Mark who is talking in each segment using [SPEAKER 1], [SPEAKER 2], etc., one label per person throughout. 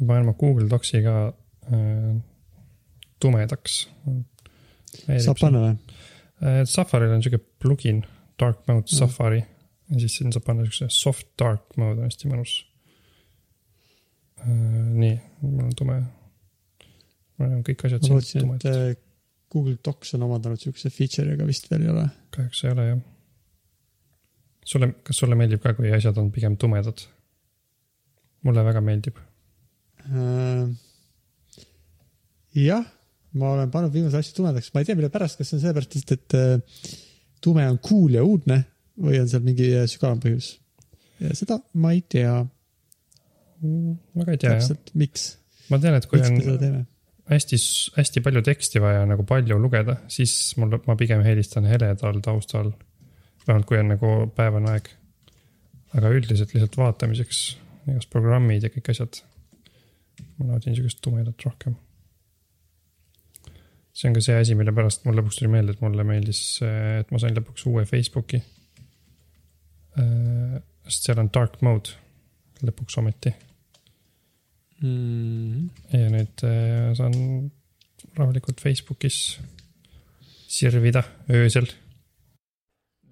[SPEAKER 1] ma panen oma Google Docsi ka äh, tumedaks.
[SPEAKER 2] saab panna või?
[SPEAKER 1] Äh, Safaril on sihuke plugin, dark mode mm. Safari ja siis siin saab panna siukse soft dark mode on hästi mõnus. Äh, nii, mul on tume. mul on kõik asjad.
[SPEAKER 2] ma lootsin, et äh, Google Docs on omandanud siukse feature'i, aga vist veel ei ole.
[SPEAKER 1] kahjuks ei ole jah. sulle, kas sulle meeldib ka, kui asjad on pigem tumedad? mulle väga meeldib.
[SPEAKER 2] Jah ma olen pannud viimase asju tumedaks, ma ei tea, mille pärast, kas see on sellepärast lihtsalt, et äh, tume on cool ja uudne või on seal mingi äh, sügavam põhjus. ja seda ma ei tea.
[SPEAKER 1] ma ka ei tea jah.
[SPEAKER 2] miks?
[SPEAKER 1] ma tean, et kui miks on hästi, hästi palju teksti vaja nagu palju lugeda, siis mul, ma pigem eelistan heledal taustal. vähemalt kui on nagu päevane aeg. aga üldiselt lihtsalt vaatamiseks, igast programmid ja kõik asjad. Ma naudin sihukest tumedat rohkem see on ka see asi, mille pärast mul lõpuks tuli meelde, et mulle meeldis, et ma sain lõpuks uue Facebooki. Äh, sest seal on dark mode lõpuks ometi
[SPEAKER 2] mm..
[SPEAKER 1] ja nüüd äh, saan rahulikult Facebookis sirvida öösel.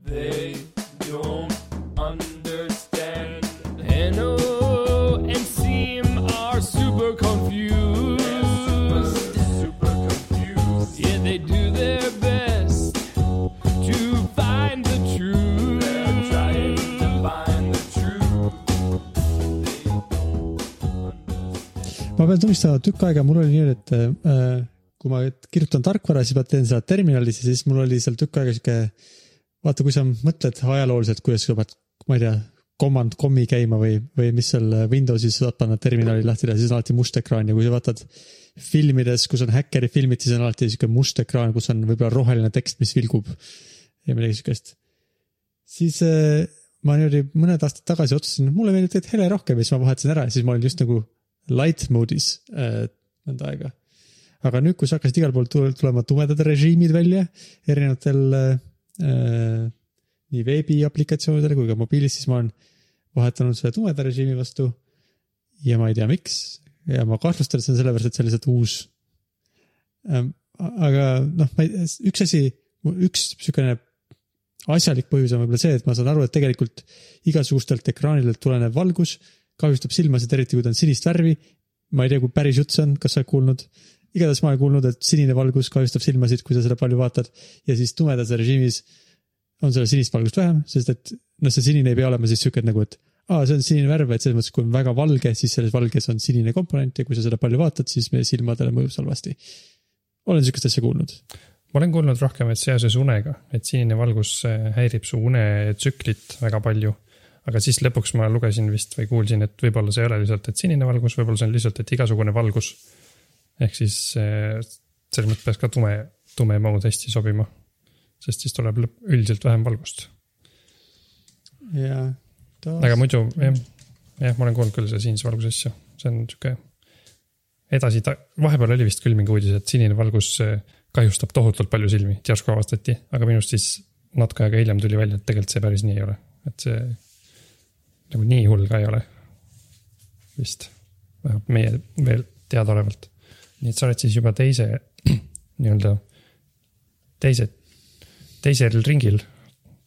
[SPEAKER 1] They don't understand.
[SPEAKER 2] Ma pean tunnistama, tükk aega mul oli nii, et äh, kui ma kirjutan tarkvara, siis ma teen seda terminalis ja siis mul oli seal tükk aega sihuke. vaata, kui sa mõtled ajalooliselt, kuidas sa pead, ma ei tea, command com'i käima või, või mis seal Windowsis saad panna terminali lahti teha, siis on alati must ekraan ja kui sa vaatad filmides, kus on häkkeri filmid, siis on alati sihuke must ekraan, kus on võib-olla roheline tekst, mis vilgub ja midagi sihukest. siis äh, ma niimoodi mõned aastad tagasi otsustasin, et mulle meeldib tegelikult hele rohkem ja siis ma vahetasin ära ja siis ma olin just nagu light mode'is äh, mõnda aega. aga nüüd, kus hakkasid igal pool tulema tumedad režiimid välja erinevatel äh, nii veebiaplikatsioonidel kui ka mobiilis, siis ma olen vahetanud selle tumeda režiimi vastu. ja ma ei tea, miks ja ma kahtlustan, et see on sellepärast, et see on lihtsalt uus ähm,. aga noh, ma ei, üks asi, üks sihukene asjalik põhjus on võib-olla see, et ma saan aru, et tegelikult igasugustelt ekraanidelt tulenev valgus kahjustab silmasid, eriti kui ta on sinist värvi. ma ei tea, kui päris jutt see on, kas sa oled kuulnud? igatahes ma olen kuulnud, et sinine valgus kahjustab silmasid, kui sa seda palju vaatad ja siis tumedas režiimis on seda sinist valgust vähem, sest et noh, see sinine ei pea olema siis sihuke nagu, et aa, see on sinine värv, et selles mõttes, kui on väga valge, siis selles valges on sinine komponent ja kui sa seda palju vaatad, siis meie silmadele mõjub see halvasti. olen sihukest asja kuulnud.
[SPEAKER 1] ma olen kuulnud rohkem, et seoses unega, et sinine valgus häirib su unetsüklit väga palju aga siis lõpuks ma lugesin vist või kuulsin, et võib-olla see ei ole lihtsalt, et sinine valgus, võib-olla see on lihtsalt, et igasugune valgus. ehk siis selles mõttes peaks ka tume, tume mode hästi sobima. sest siis tuleb lõpp, üldiselt vähem valgust.
[SPEAKER 2] jah.
[SPEAKER 1] aga muidu jah, jah, ma olen kuulnud küll seda sinise valguse asja, see on sihuke. edasi, vahepeal oli vist küll mingi uudis, et sinine valgus kahjustab tohutult palju silmi, et järsku avastati, aga minu arust siis natuke aega hiljem tuli välja, et tegelikult see päris nii ei ole, et see nagu nii hull ka ei ole. vist, vähemalt meie veel teadaolevalt. nii et sa oled siis juba teise nii-öelda, teise, teisel ringil,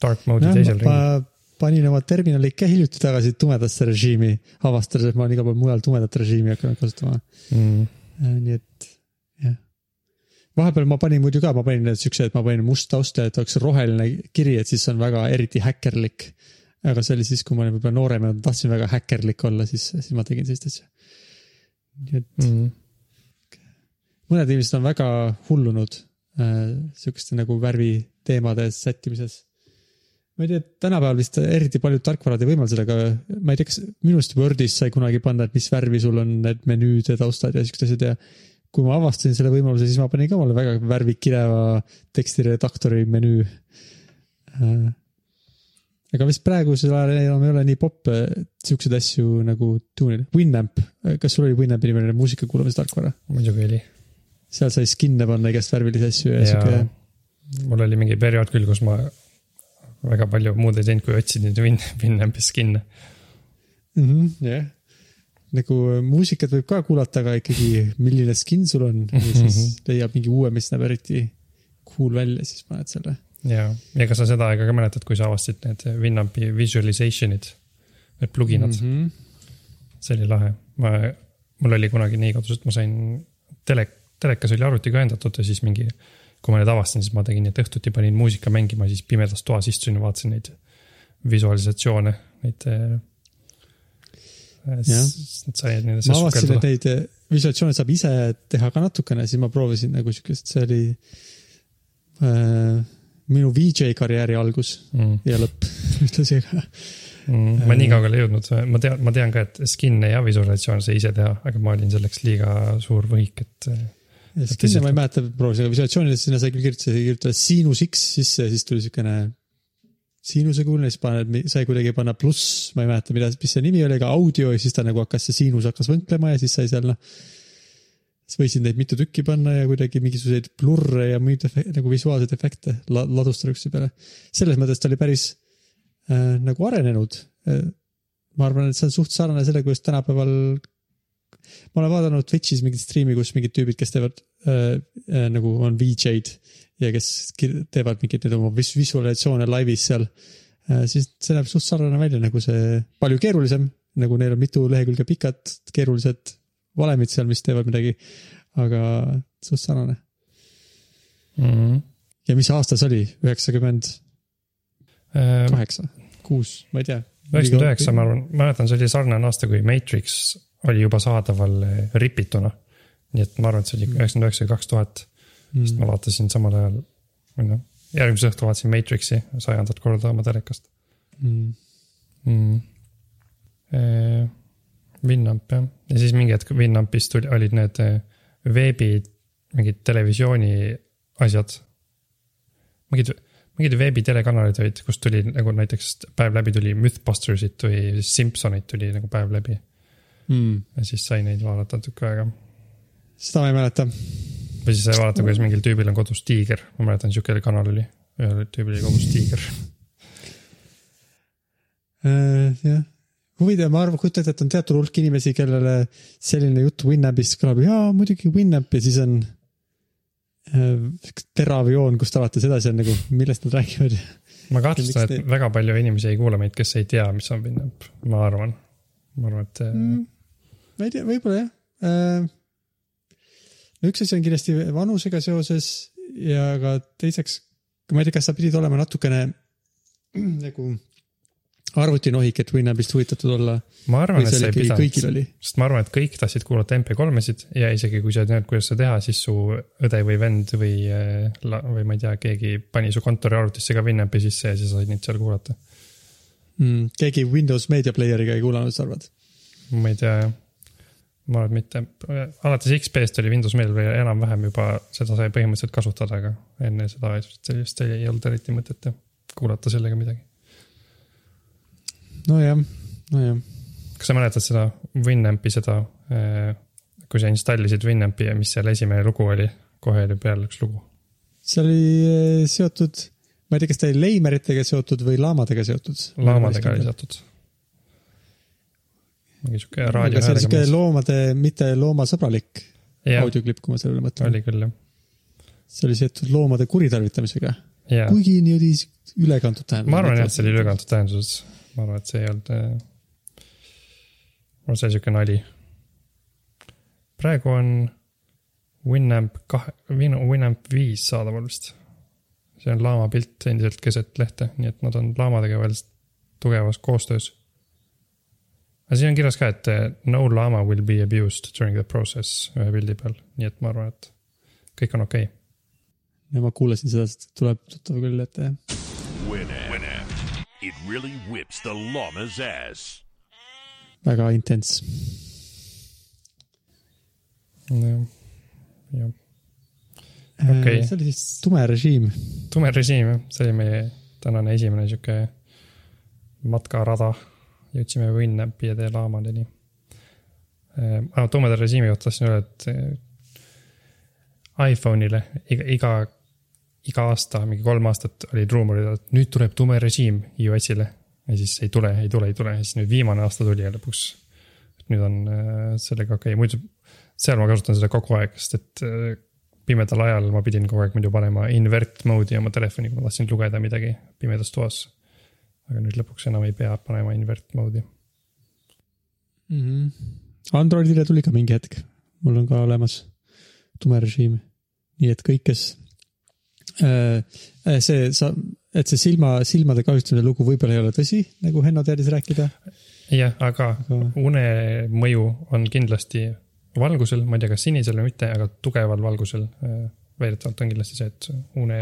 [SPEAKER 1] dark mode'i teisel ringil
[SPEAKER 2] panin oma terminali ikka hiljuti tagasi tumedasse režiimi, avastades, et ma olen igal pool mujal tumedat režiimi hakanud kasutama mm.. Äh, nii et jah. vahepeal ma panin muidu ka, ma panin siukse, et ma panin must taust ja et oleks roheline kiri, et siis on väga eriti häkkerlik aga see oli siis, kui ma olin võib-olla noorem ja tahtsin väga häkkerlik olla, siis, siis ma tegin sellist asja. nii et mm. -hmm. mõned inimesed on väga hullunud äh, sihukeste nagu värviteemade sättimises. ma ei tea, tänapäeval vist eriti paljud tarkvarad ei võimalda seda, aga ma ei tea, kas minu arust Wordis sai kunagi panna, et mis värvi sul on need menüüd ja taustad ja siuksed asjad ja kui ma avastasin selle võimaluse, siis ma panin ka omale väga värvikireva tekstiredaktori menüü äh, aga vist praegusel ajal enam ei ole nii popp siukseid asju nagu tuunida. Winamp, kas sul oli Winampi nimeline muusika kuulamise tarkvara?
[SPEAKER 1] muidugi oli.
[SPEAKER 2] seal sai skin'e panna igast värvilisi asju ja, ja siuke.
[SPEAKER 1] mul oli mingi periood küll, kus ma väga palju muud ei teinud, kui otsisin neid Win, Winampi skin'e.
[SPEAKER 2] -hmm, jah nagu muusikat võib ka kuulata, aga ikkagi milline skin sul on ja siis leiab mingi uue, mis näeb eriti cool välja, siis paned selle.
[SPEAKER 1] ja, ja kas sa seda aega ka mäletad, kui sa avastasid need Winampi visualization'id, need pluginad mm,
[SPEAKER 2] -hmm.
[SPEAKER 1] see oli lahe. ma, mul oli kunagi nii kodus, et ma sain tele, telekas oli arvutiga ühendatud ja siis mingi, kui ma need avastasin, siis ma tegin et õhtuti panin muusika mängima, siis pimedas toas istusin ja vaatasin neid visualisatsioone, neid. Nendesse
[SPEAKER 2] ma avastasin, et. neid visualisatsioone saab ise teha ka natukene, siis ma proovisin nagu siukest, see oli äh, minu VJ karjääri algus
[SPEAKER 1] Mm.
[SPEAKER 2] ja lõpp ühtlasi, aga
[SPEAKER 1] Mm, ma nii kaugele ei jõudnud, ma tean, ma tean ka, et skin'e ja visualisatsioone sai ise teha, aga ma olin selleks liiga suur võhik, et.
[SPEAKER 2] skin'e ma ei mäleta, proovisin, aga visualisatsioonile sinna sai küll kirjutada, kirjutada Sinus X sisse ja siis tuli siukene siinusekujune, siis paned, sai kuidagi panna pluss, ma ei mäleta, mida, mis see nimi oli, aga audio ja siis ta nagu hakkas, see siinus hakkas võnklema ja siis sai seal noh. Siis võisid neid mitu tükki panna ja kuidagi mingisuguseid blurre ja muid nagu visuaalseid efekte la, ladustada üksteise peale. selles mõttes ta oli päris äh, nagu arenenud äh,. ma arvan, et see on suht sarnane selle, kuidas tänapäeval. ma olen vaadanud Twitch'is mingit striimi, kus mingid tüübid, kes teevad äh, äh, nagu on VJ-d ja kes teevad mingeid neid oma vis- visualisatsioone laivis seal äh,. siis see näeb suht sarnane välja nagu see, palju keerulisem, nagu neil on mitu lehekülge pikad keerulised valemid seal, mis teevad midagi. aga suht sarnane.
[SPEAKER 1] Mm.
[SPEAKER 2] ja mis aasta see oli, üheksakümmend
[SPEAKER 1] Äh,
[SPEAKER 2] kaheksa, kuus, ma ei tea.
[SPEAKER 1] üheksakümmend üheksa, ma arvan, mäletan, see oli sarnane aasta, kui Matrix oli juba saadaval eh, ripituna. nii et ma arvan, et see oli üheksakümmend üheksa ja kaks tuhat, sest ma vaatasin samal ajal, või noh, järgmise õhtu vaatasin Matrixi sajandat korda oma telekast
[SPEAKER 2] Mm.
[SPEAKER 1] mm.. Winamp jah, ja siis mingi hetk Winampis tuli, olid need eh, veebi, mingid televisiooni asjad. mingid, mingid veebitelekanalid olid, kus tuli nagu näiteks päev läbi tuli Mythbustersit või Simpsonit tuli nagu päev läbi
[SPEAKER 2] Mm.
[SPEAKER 1] ja siis sai neid vaadata tükk aega.
[SPEAKER 2] seda ma ei mäleta.
[SPEAKER 1] või siis sai vaadata, kuidas mingil tüübil on kodus tiiger, ma mäletan, sihuke kanal oli, ühel tüübil oli kodus tiiger.
[SPEAKER 2] Äh, jah, huvitav, ma arvan, kujutan ette, et on teatud hulk inimesi, kellele selline jutt Winnampist kõlab, jaa muidugi Winnamp ja siis on äh, terav joon, kust alates edasi on nagu, millest nad räägivad.
[SPEAKER 1] ma kahtlustan, et väga palju inimesi ei kuula meid, kes ei tea, mis on Winamp, ma arvan. ma arvan, et mm.
[SPEAKER 2] ma ei tea, võib-olla jah. no üks asi on kindlasti vanusega seoses ja ka teiseks, ma ei tea, kas sa pidid olema natukene nagu arvutinohik, et Winnampist huvitatud olla
[SPEAKER 1] ma arvan, et
[SPEAKER 2] see
[SPEAKER 1] ei pidanud, sest ma arvan, et kõik tahtsid kuulata MP3-sid ja isegi kui sa ei teadnud, kuidas seda teha, siis su õde või vend või, või ma ei tea, keegi pani su kontoriarvutisse ka Winampi sisse ja siis sa said neid seal kuulata.
[SPEAKER 2] mm,. keegi Windows Media Player'iga ei kuulanud, sa arvad?
[SPEAKER 1] ma ei tea jah, ma arvan, et mitte, alates XP-st oli Windows Mail veel enam-vähem juba, seda sai põhimõtteliselt kasutada, aga enne seda sellist ei olnud eriti mõtet kuulata sellega midagi.
[SPEAKER 2] nojah, nojah.
[SPEAKER 1] kas sa mäletad seda Winampi seda, kui sa installisid Winampi ja mis seal esimene lugu oli, kohe oli peal üks lugu.
[SPEAKER 2] see oli eh, seotud, ma ei tea, kas ta oli leimeritega seotud või laamadega seotud.
[SPEAKER 1] laamadega oli seotud. mingi sihuke
[SPEAKER 2] aga
[SPEAKER 1] raadio
[SPEAKER 2] see oli
[SPEAKER 1] häälega.
[SPEAKER 2] loomade, mitte loomasõbralik audioklipp, kui ma sellele mõtlen.
[SPEAKER 1] oli küll jah,
[SPEAKER 2] see oli seotud loomade kuritarvitamisega, kuigi niimoodi ülekantud tähendus.
[SPEAKER 1] ma arvan jah, et see oli ülekantud tähenduses, ma arvan, et see ei olnud. ma arvan, see sihuke nali. praegu on Winamp kahe, Winamp viis saadaval vist. see on laama pilt endiselt keset lehte, nii et nad on laamadega veel tugevas koostöös. aga siin on kirjas ka, et eh, no llama will be abused during the process ühe pildi peal, nii et ma arvan, et kõik on okei okay..
[SPEAKER 2] ja ma kuulasin seda, tuleb tuttav küll, et eh,
[SPEAKER 3] Winamp. It really whips the llama's ass.
[SPEAKER 2] väga intens.
[SPEAKER 1] jah, jah, Okei.
[SPEAKER 2] see oli siis tume režiim.
[SPEAKER 1] tume režiim jah, see oli meie tänane esimene sihuke matkarada. jõudsime Winampi ja tee laamadeni äh,. tumeda režiimi kohta tahtsin öelda, et äh, iPhone'ile iga, iga, iga aasta, mingi kolm aastat olid ruumorid, et nüüd tuleb tume režiim iOS-ile. ja siis ei tule, ei tule, ei tule ja siis nüüd viimane aasta tuli ja lõpuks nüüd on äh, sellega okei okay., muidu seal ma kasutan seda kogu aeg, sest et äh, pimedal ajal ma pidin kogu aeg muidu panema invert mode'i oma telefoni, kui ma tahtsin lugeda midagi pimedas toas. aga nüüd lõpuks enam ei pea panema invert mode'i
[SPEAKER 2] mm. -hmm. Androidile tuli ka mingi hetk, mul on ka olemas tume režiim. nii et kõik, kes see, sa, et see silma, silmade kahjustamise lugu võib-olla ei ole tõsi, nagu Henno teadis rääkida.
[SPEAKER 1] jah, aga une mõju on kindlasti valgusel, ma ei tea, kas sinisel või mitte, aga tugeval valgusel. väidetavalt on kindlasti see, et une,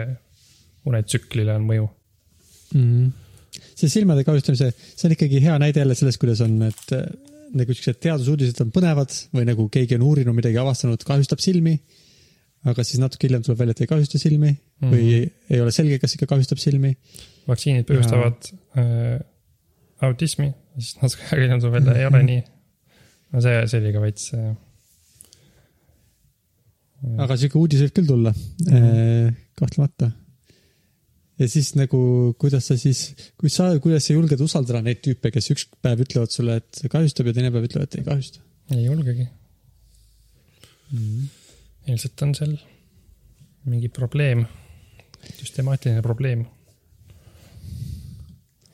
[SPEAKER 1] unetsüklile on mõju
[SPEAKER 2] mm. -hmm. see silmade kahjustamise, see on ikkagi hea näide jälle sellest, kuidas on, et äh, nagu siuksed teadusuudised on põnevad või nagu keegi on uurinud midagi, avastanud, kahjustab silmi. Aga siis natuke hiljem tuleb välja, et ei kahjusta silmi mm -hmm. või ei, ei ole selge, kas ikka kahjustab silmi.
[SPEAKER 1] vaktsiinid põhjustavad ja... äh, autismi, siis natuke aega hiljem tuleb välja, ei ole nii. no see, see oli ka veits äh,
[SPEAKER 2] aga sihuke uudis võib küll tulla mm, -hmm. kahtlemata. ja siis nagu, kuidas sa siis, kui sa, kuidas sa julged usaldada neid tüüpe, kes üks päev ütlevad sulle, et kahjustab ja teine päev ütlevad, et ei kahjusta?
[SPEAKER 1] ei julgegi mm. -hmm. Ilmselt on seal mingi probleem, süstemaatiline probleem.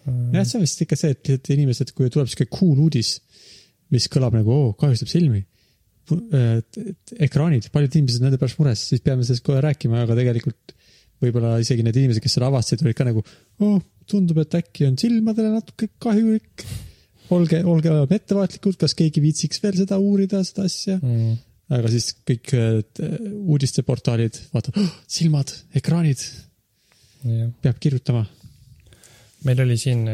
[SPEAKER 2] jah, see on vist ikka see, et inimesed, kui tuleb sihuke cool uudis, mis kõlab nagu oo, kahjustab silmi ekraanid, paljud inimesed nende pärast mures, siis peame sellest kohe rääkima, aga tegelikult võib-olla isegi need inimesed, kes selle avastasid, olid ka nagu, oh, tundub, et äkki on silmadele natuke kahjulik. olge, olge ettevaatlikud, kas keegi viitsiks veel seda uurida, seda asja mm.. Aga siis kõik uudisteportaalid vaatavad oh,, silmad, ekraanid. peab kirjutama.
[SPEAKER 1] meil oli siin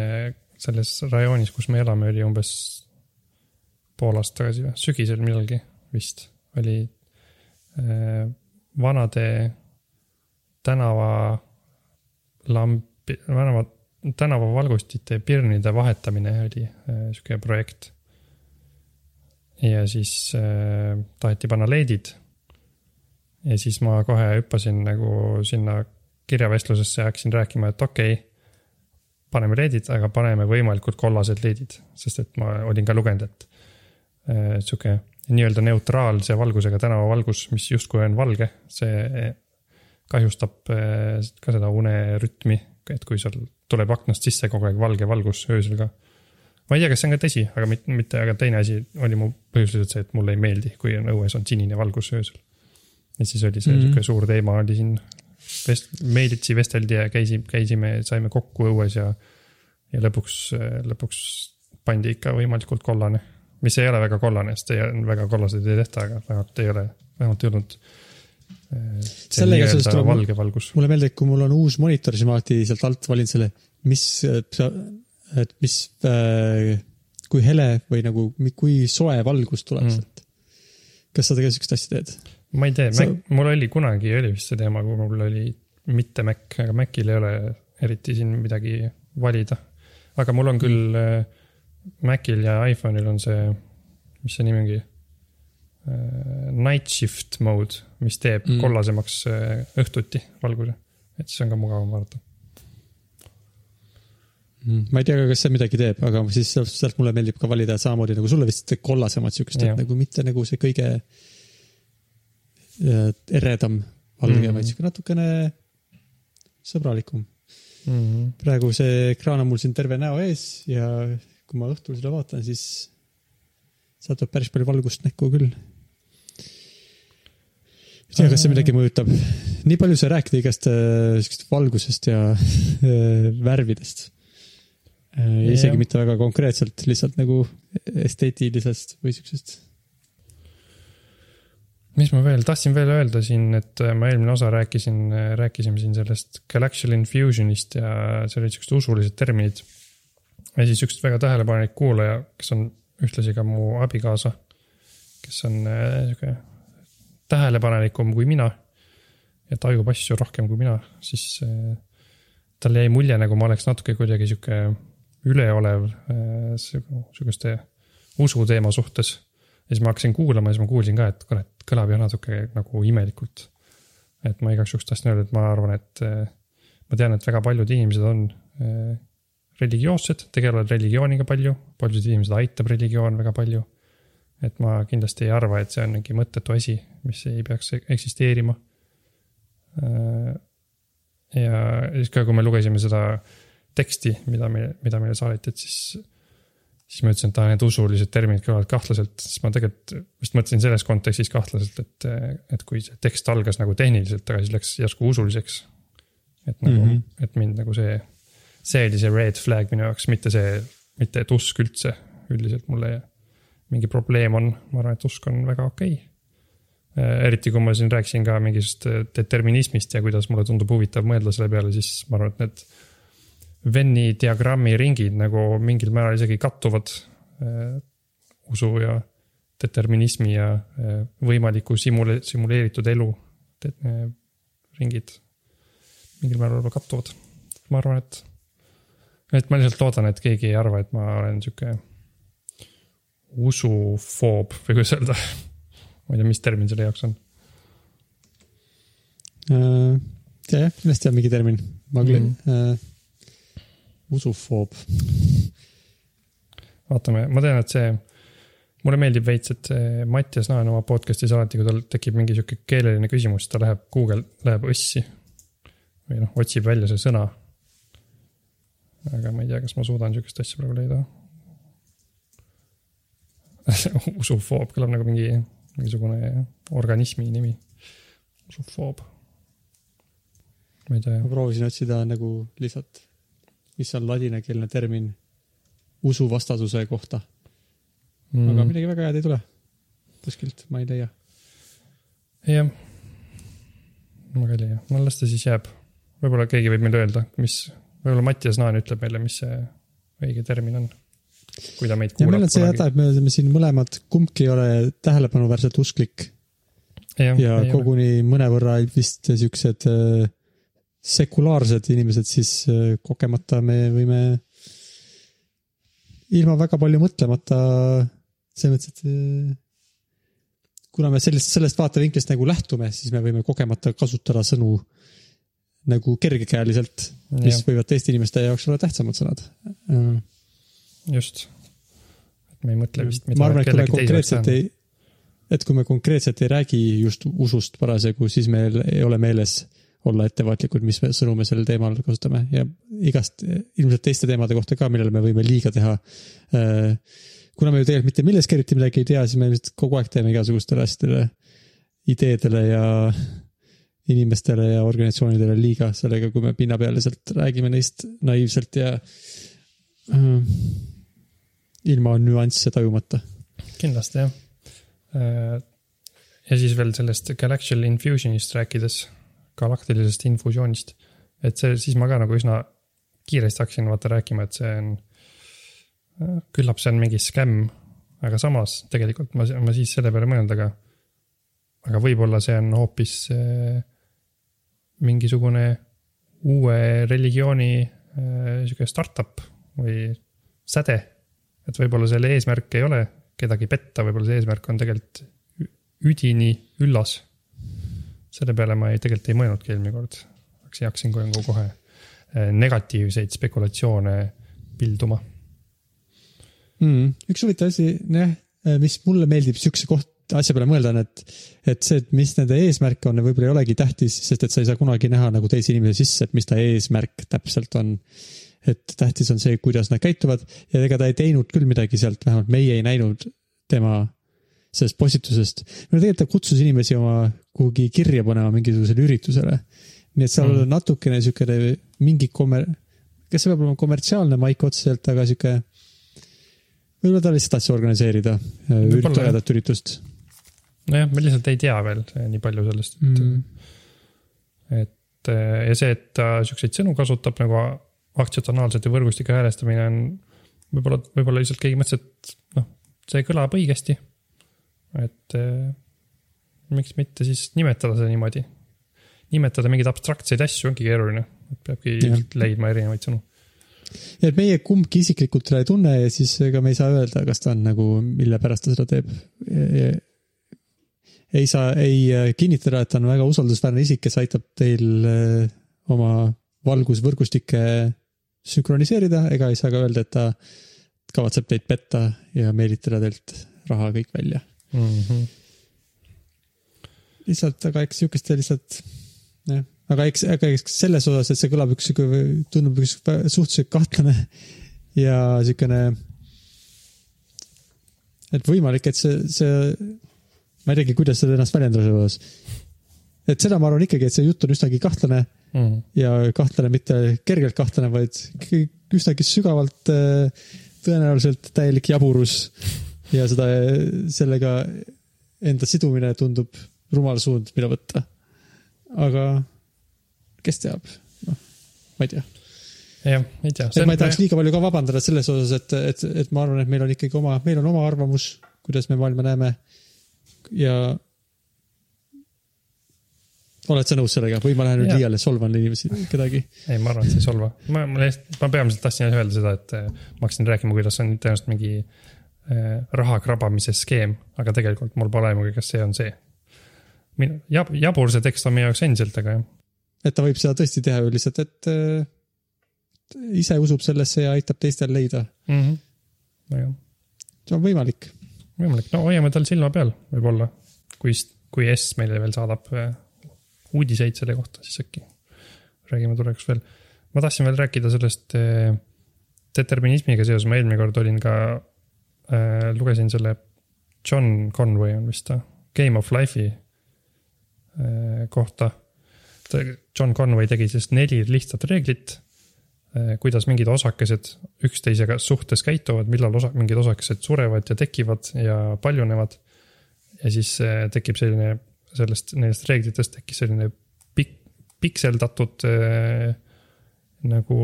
[SPEAKER 1] selles rajoonis, kus me elame, oli umbes pool aastat tagasi või, sügisel millalgi vist oli äh, vanade tänavalampi, tänava, tänavavalgustite pirnide vahetamine oli äh, sihuke projekt. Ja siis äh, taheti panna LED-id. ja siis ma kohe hüppasin nagu sinna kirjavestlusesse ja hakkasin rääkima, et okei okay, paneme LED-id, aga paneme võimalikult kollased LED-id, sest et ma olin ka lugenud, et äh, sihuke nii-öelda neutraalse valgusega tänavavalgus, mis justkui on valge, see kahjustab eh, ka seda unerütmi, et kui seal tuleb aknast sisse kogu aeg valge valgus öösel ka. Ma ei tea, kas see on ka tõsi, aga mitte, mitte, aga teine asi oli mu põhjus lihtsalt see, et mulle ei meeldi, kui on õues on sinine valgus öösel. ja siis oli see mm -hmm. sihuke suur teema oli siin, vest-, meilitsi vesteldi ja käisime, käisime, saime kokku õues ja, ja lõpuks, lõpuks pandi ikka võimalikult kollane mis ei ole väga kollane, sest ei, väga kollaseid ei tehta, aga vähemalt ei ole, vähemalt ei olnud.
[SPEAKER 2] Äh, sellega seoses tuleb
[SPEAKER 1] valge valgus.
[SPEAKER 2] mulle meeldib, kui mul on uus monitor, siis ma alati sealt alt valin selle, mis, et mis, äh, kui hele või nagu, kui soe valgus tuleb mm. sealt. kas sa tegelikult siukest asja teed?
[SPEAKER 1] ma ei tee sa..., mul oli kunagi oli vist see teema, kui mul oli mitte Mac, aga Macil ei ole eriti siin midagi valida. aga mul on küll mm Macil ja iPhone'il on see, mis see nimi ongi? Night shift mode, mis teeb mm. kollasemaks õhtuti valguse, et siis on ka mugavam vaadata
[SPEAKER 2] mm.. Ma ei tea ka, kas see midagi teeb, aga siis sealt mulle meeldib ka valida samamoodi nagu sulle vist kollasemat siukest, et nagu mitte nagu see kõige eredam valge mm, vaid siuke natukene sõbralikum mm. -hmm. praegu see ekraan on mul siin terve näo ees ja kui ma õhtul seda vaatan, siis sealt tuleb päris palju valgust näkku küll. ei tea, kas see midagi mõjutab. nii palju sai rääkida igast äh, siukest valgusest ja äh, värvidest. Äh, isegi mitte väga konkreetselt, lihtsalt nagu esteetilisest või siuksest.
[SPEAKER 1] Mis ma veel, tahtsin veel öelda siin, et ma eelmine osa rääkisin, rääkisime siin sellest Galaxial Infusionist ja seal olid siuksed usulised terminid. Ja siis üks väga tähelepanelik kuulaja, kes on ühtlasi ka mu abikaasa, kes on äh, sihuke tähelepanelikum kui mina ja tajub asju rohkem kui mina, siis äh, tal jäi mulje, nagu ma oleks natuke kuidagi sihuke üleolev äh, sihukeste usuteema suhtes. ja siis ma hakkasin kuulama ja siis ma kuulsin ka, et kurat, kõlab ju natuke nagu imelikult. et ma igaks juhuks tahtsin öelda, et ma arvan, et ma tean, et väga paljud inimesed on religioossed, tegelevad religiooniga palju, paljud inimesed aitab religioon väga palju. et ma kindlasti ei arva, et see on mingi mõttetu asi, mis ei peaks eksisteerima. Äh, ja siis ka, kui me lugesime seda teksti, mida me, mida meile saadeti, et siis, siis ma ütlesin, et aa, need usulised terminid kõlavad kahtlaselt, siis ma tegelikult vist mõtlesin selles kontekstis kahtlaselt, et, et kui see tekst algas nagu tehniliselt, aga siis läks järsku usuliseks. et nagu mm, -hmm. et mind nagu see, see oli see red flag minu jaoks, mitte see, mitte et usk üldse üldiselt mulle mingi probleem on, ma arvan, et usk on väga okei okay. Äh, eriti kui ma siin rääkisin ka mingist äh, determinismist ja kuidas mulle tundub huvitav mõelda selle peale, siis ma arvan, et need Venni diagrammi ringid nagu mingil määral isegi kattuvad äh, usu ja determinismi ja äh, võimaliku simule-, simuleeritud elu äh, ringid mingil määral võib-olla kattuvad. ma arvan, et, et ma lihtsalt loodan, et keegi ei arva, et ma olen sihuke usufoob või kuidas öelda ma ei tea, mis termin selle jaoks on
[SPEAKER 2] uh,. jah, kindlasti on mingi termin, ma küll mm. uh, usufoob.
[SPEAKER 1] vaatame, ma tean, et see, mulle meeldib veits, et see Mattias Naan oma podcast'is alati, kui tal tekib mingi sihuke keeleline küsimus, ta läheb Google, läheb õssi. või noh, otsib välja see sõna. aga ma ei tea, kas ma suudan sihukest asja praegu leida usufoob kõlab nagu mingi, mingisugune organismi nimi. usufoob. ma ei tea.
[SPEAKER 2] ma proovisin otsida nagu lihtsalt, mis on ladinakeelne termin usuvastasuse kohta mm.. aga midagi väga head ei tule kuskilt, ma ei leia.
[SPEAKER 1] jah, ma ka ei leia, no las ta siis jääb. võib-olla keegi võib meile öelda, mis, võib-olla Mattias Naan ütleb meile, mis see õige termin on kui ta meid
[SPEAKER 2] kuulab. meil on see häda, et me oleme siin mõlemad, kumbki ei ole tähelepanuväärselt usklik. ja, ja koguni ole. mõnevõrra vist siuksed äh, sekulaarsed inimesed, siis äh, kogemata me võime ilma väga palju mõtlemata, selles mõttes, et äh, kuna me sellest, sellest vaatevinklist nagu lähtume, siis me võime kogemata kasutada sõnu nagu kergekäeliselt, mis ja. võivad teiste inimeste jaoks olla tähtsamad sõnad
[SPEAKER 1] just, et me ei mõtle vist.
[SPEAKER 2] ma arvan, et kui me konkreetselt ei, et kui me konkreetselt ei räägi just usust parasjagu, siis meil ei ole meeles olla ettevaatlikud, mis sõnu me sellel teemal kasutame ja igast ilmselt teiste teemade kohta ka, millele me võime liiga teha. Äh, kuna me ju tegelikult mitte millestki eriti midagi ei tea, siis me lihtsalt kogu aeg teeme igasugustele asjadele, ideedele ja inimestele ja organisatsioonidele liiga sellega, kui me pinnapealiselt räägime neist naiivselt ja äh, ilma nüansse tajumata.
[SPEAKER 1] kindlasti jah. Äh, ja siis veel sellest Galactical Infusionist rääkides, galaktilisest infusioonist. et see, siis ma ka nagu üsna kiiresti hakkasin vaata rääkima, et see on, küllap see on mingi skämm, aga samas tegelikult ma, ma siis selle peale mõelnud, aga, aga võib-olla see on hoopis äh, mingisugune uue religiooni äh, sihuke startup või säde et võib-olla selle eesmärk ei ole kedagi petta, võib-olla see eesmärk on tegelikult üdini üllas. Selle peale ma ei, tegelikult ei mõelnudki eelmine kord. hakkasin, kohe, kohe eh, negatiivseid spekulatsioone pilduma
[SPEAKER 2] mm,. üks huvitav asi, jah, eh, mis mulle meeldib sihukese koht, asja peale mõelda on, et, et see, et mis nende eesmärk on, võib-olla ei olegi tähtis, sest et sa ei saa kunagi näha nagu teise inimese sisse, et mis ta eesmärk täpselt on et tähtis on see, kuidas nad käituvad ja ega ta ei teinud küll midagi sealt, vähemalt meie ei näinud tema sellest postitusest. no tegelikult ta kutsus inimesi oma kuhugi kirja panema mingisugusele üritusele. nii et seal mm. natukene siukene mingi kommer-, kas see peab olema kommertsiaalne maik otseselt, aga sihuke, võib-olla ta lihtsalt tahtis organiseerida äh, toredat üritust.
[SPEAKER 1] nojah, me lihtsalt ei tea veel nii palju sellest, et mm., et ja see, et ta siukseid sõnu kasutab nagu aktsionaalsete võrgustike häälestamine on võib-olla, võib-olla lihtsalt keegi mõtles, et noh, see kõlab õigesti. et miks mitte siis nimetada seda niimoodi. nimetada mingeid abstraktseid asju ongi keeruline, et peabki leidma erinevaid sõnu.
[SPEAKER 2] ja et meie kumbki isiklikult teda ei tunne ja siis ega me ei saa öelda, kas ta on nagu, mille pärast ta seda teeb. ei saa, ei kinnitada, et ta on väga usaldusväärne isik, kes aitab teil eh, oma valgusvõrgustikke sünkroniseerida, ega ei saa ka öelda, et ta kavatseb teid petta ja meelitada teilt raha kõik välja
[SPEAKER 1] mm. -hmm.
[SPEAKER 2] lihtsalt, aga eks sihukeste lihtsalt, jah, aga eks, aga eks selles osas, et see kõlab üks sihuke, tundub üks suhteliselt kahtlane ja siukene. et võimalik, et see, see, ma ei teagi, kuidas seda ennast väljendada selles osas. et seda ma arvan ikkagi, et see jutt on üsnagi kahtlane
[SPEAKER 1] Mm -hmm.
[SPEAKER 2] ja kahtlane mitte kergelt kahtlane, vaid üsnagi sügavalt äh, tõenäoliselt täielik jaburus. ja seda, sellega enda sidumine tundub rumal suund, mida võtta. aga kes teab, noh, ma ei tea.
[SPEAKER 1] jah, ei tea.
[SPEAKER 2] et ma ei tahaks liiga palju ka vabandada selles osas, et, et, et ma arvan, et meil on ikkagi oma, meil on oma arvamus, kuidas me maailma näeme. ja oled sa nõus sellega või ma lähen nüüd liiale, solvan inimesi, kedagi?
[SPEAKER 1] ei, ma arvan, et see ei solva. ma, ma lihtsalt, ma peamiselt tahtsin öelda seda, et eh, ma hakkasin rääkima, kuidas on tõenäoliselt mingi eh, raha krabamise skeem, aga tegelikult mul pole aimugi, kas see on see. jab-, jabur see tekst on minu jaoks endiselt, aga jah.
[SPEAKER 2] et ta võib seda tõesti teha ju lihtsalt, et äh, ise usub sellesse ja aitab teistel leida.
[SPEAKER 1] mm. -hmm. nojah,
[SPEAKER 2] see on võimalik.
[SPEAKER 1] võimalik, no hoiame tal silma peal, võib-olla. kui, kui S meile veel saadab eh, uudiseid selle kohta, siis äkki räägime tulevikus veel. ma tahtsin veel rääkida sellest eh, determinismiga seoses, ma eelmine kord olin ka äh,, lugesin selle John Conway on vist ta, Game of Life'i äh, kohta. John Conway tegi siis neli lihtsat reeglit äh,, kuidas mingid osakesed üksteisega suhtes käituvad, millal osa, mingid osakesed surevad ja tekivad ja paljunevad. ja siis äh, tekib selline, sellest, nendest reeglitest tekkis selline pik-, pikseldatud äh, nagu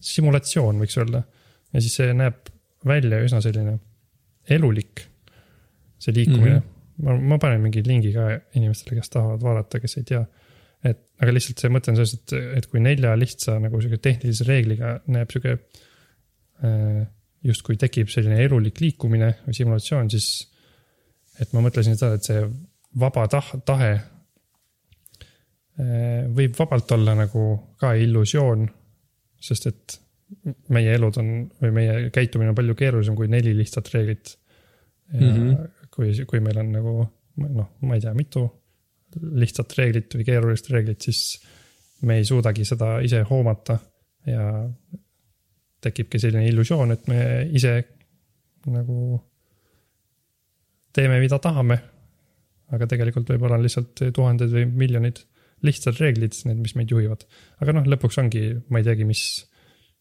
[SPEAKER 1] simulatsioon, võiks öelda. ja siis see näeb välja üsna selline elulik, see liikumine mm. -hmm. ma, ma panen mingi lingi ka inimestele, kes tahavad vaadata, kes ei tea. et aga lihtsalt see mõte on selles, et, et kui nelja lihtsa nagu sihuke tehnilise reegliga näeb sihuke äh, justkui tekib selline elulik liikumine või simulatsioon, siis et ma mõtlesin seda, et see vaba tah-, tahe äh, võib vabalt olla nagu ka illusioon, sest et meie elud on või meie käitumine on palju keerulisem kui neli lihtsat reeglit. ja mm. -hmm. kui, kui meil on nagu noh, ma ei tea, mitu lihtsat reeglit või keerulist reeglit, siis me ei suudagi seda ise hoomata ja tekibki selline illusioon, et me ise nagu teeme, mida tahame. aga tegelikult võib-olla on lihtsalt tuhanded või miljonid lihtsad reeglid, need, mis meid juhivad. aga noh, lõpuks ongi, ma ei teagi, mis,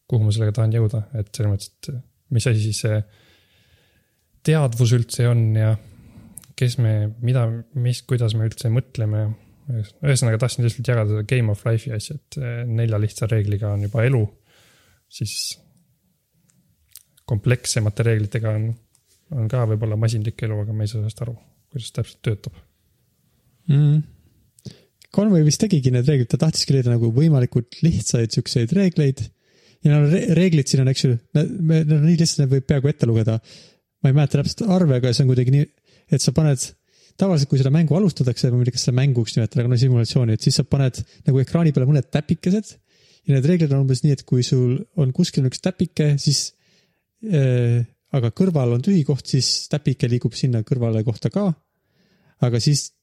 [SPEAKER 1] kuhu ma sellega tahan jõuda, et selles mõttes, et mis asi siis see teadvus üldse on ja kes me, mida, mis, kuidas me üldse mõtleme. ühesõnaga tahtsin lihtsalt jagada seda Game of Life'i asja, et nelja lihtsa reegliga on juba elu, siis komplekssemate reeglitega on, on ka võib-olla masinlik elu, aga me ei saa sellest aru, kuidas täpselt töötab.
[SPEAKER 2] mm.. Conway vist tegigi need reeglid, ta tahtiski leida nagu võimalikult lihtsaid siukseid reegleid. ja no re reeglid siin on, eks ju, need on nii lihtsad, need võib peaaegu ette lugeda. Ma ei mäleta täpselt arve, aga see on kuidagi nii, et sa paned, tavaliselt kui seda mängu alustatakse, ma ei tea, kas seda mänguks nimetada, aga no simulatsiooni, et siis sa paned nagu ekraani peale mõned täpikesed. ja need reeglid on umbes nii, et kui sul on kuskil üks täpike, siis äh, aga kõrval on tühi koht, siis täpike liigub sinna kõrvale kohta ka. aga siis,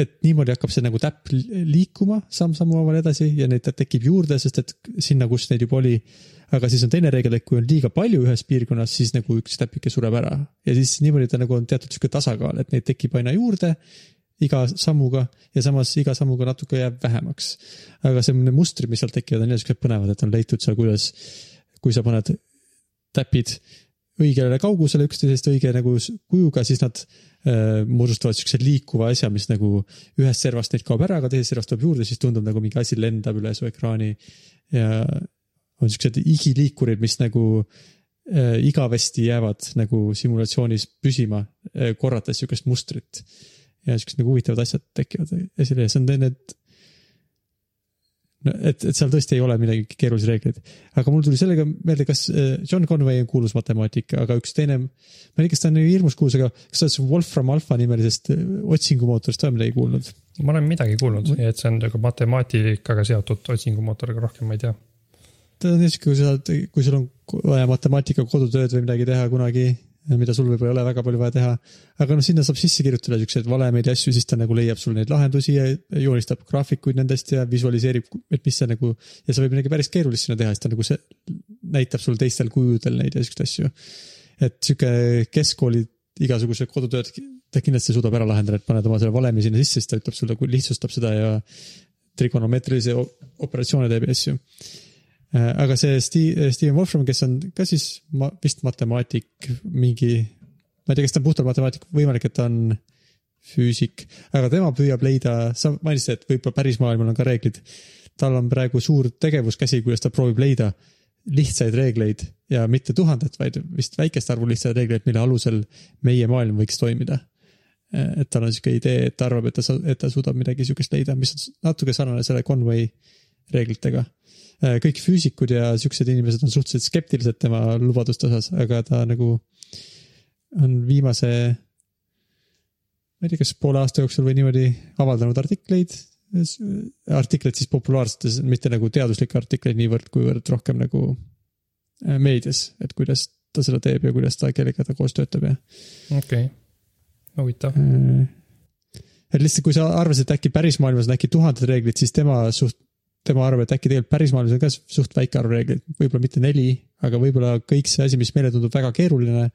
[SPEAKER 2] et niimoodi hakkab see nagu täpp li- liikuma samm-sammu haaval edasi ja neid tekib juurde, sest et sinna, kus neid juba oli. aga siis on teine reegel, et kui on liiga palju ühes piirkonnas, siis nagu üks täpike sureb ära ja siis niimoodi ta nagu on teatud sihuke tasakaal, et neid tekib aina juurde iga sammuga ja samas iga sammuga natuke jääb vähemaks. aga see, mustrid, mis sealt tekivad, on jälle siuksed põnevad, et on leitud seal, kuidas, kui sa paned täpid õigele kaugusele üksteisest õige nagu kujuga, siis nad moodustavad siukse liikuva asja, mis nagu ühest servast neid kaob ära, aga teisest servast tuleb juurde, siis tundub nagu mingi asi lendab üle su ekraani. ja on siuksed igiliikurid, mis nagu äh, igavesti jäävad nagu simulatsioonis püsima äh,, korrates siukest mustrit. ja siuksed nagu huvitavad asjad tekivad esile ja see on need no et, et seal tõesti ei ole midagi keerulisi reegleid. aga mul tuli sellega meelde, kas äh, John Conway on kuulus matemaatik, aga üks teine, ma ei tea, kas ta on nii hirmus kuulus, aga kas sa oled Wolfram Alpha nimelisest äh, otsingumootorist ka midagi kuulnud?
[SPEAKER 1] ma olen midagi kuulnud, et see on nagu matemaatikaga seotud otsingumootoriga, rohkem ma ei tea.
[SPEAKER 2] ta on niisugune, kui sa, kui sul on vaja matemaatika kodutööd või midagi teha kunagi, mida sul võib-olla ei ole väga palju vaja teha. aga noh, sinna saab sisse kirjutada siukseid valemeid ja asju, siis ta nagu leiab sul neid lahendusi ja joonistab graafikuid nendest ja visualiseerib, et mis see nagu. ja sa võib midagi päris keerulist sinna teha, siis ta nagu see näitab sulle teistel kujudel neid ja siukseid asju. et sihuke keskkooli igasugused kodutööd ta kindlasti suudab ära lahendada, et paned oma selle valemi sinna sisse, siis ta ütleb sulle, lihtsustab seda ja trigonomeetrilisi operatsioone teeb ja asju aga see Steve, Steven Wolfram, kes on ka siis ma, vist matemaatik, mingi, ma ei tea, kas ta on puhtalt matemaatik, võimalik, et ta on füüsik, aga tema püüab leida, sa mainisid, et võib-olla päris maailmal on ka reeglid. tal on praegu suur tegevuskäsi, kuidas ta proovib leida lihtsaid reegleid ja mitte tuhandet, vaid vist väikest arvu lihtsaid reegleid, mille alusel meie maailm võiks toimida. Äh, et tal on sihuke idee, et ta arvab, et ta, et ta suudab midagi sihukest leida, mis on natuke sarnane selle Conway reeglitega Äh, kõik füüsikud ja siuksed inimesed on suhteliselt skeptilised tema lubaduste osas, aga ta nagu on viimase, ma ei tea, kas poole aasta jooksul või niimoodi avaldanud artikleid, artikleid siis populaarsetes, mitte nagu teaduslikke artikleid niivõrd, kuivõrd rohkem nagu äh, meedias, et kuidas ta seda teeb ja kuidas ta, kellega ta koos töötab ja.
[SPEAKER 1] okei okay., huvitav
[SPEAKER 2] äh, et lihtsalt, kui sa arvasid, et äkki päris maailmas on äkki tuhanded reeglid, siis tema suht tema arvab, et äkki tegelikult päris maailmas on ka suht väike arv reegleid, võib-olla mitte neli, aga võib-olla kõik see asi, mis meile tundub väga keeruline,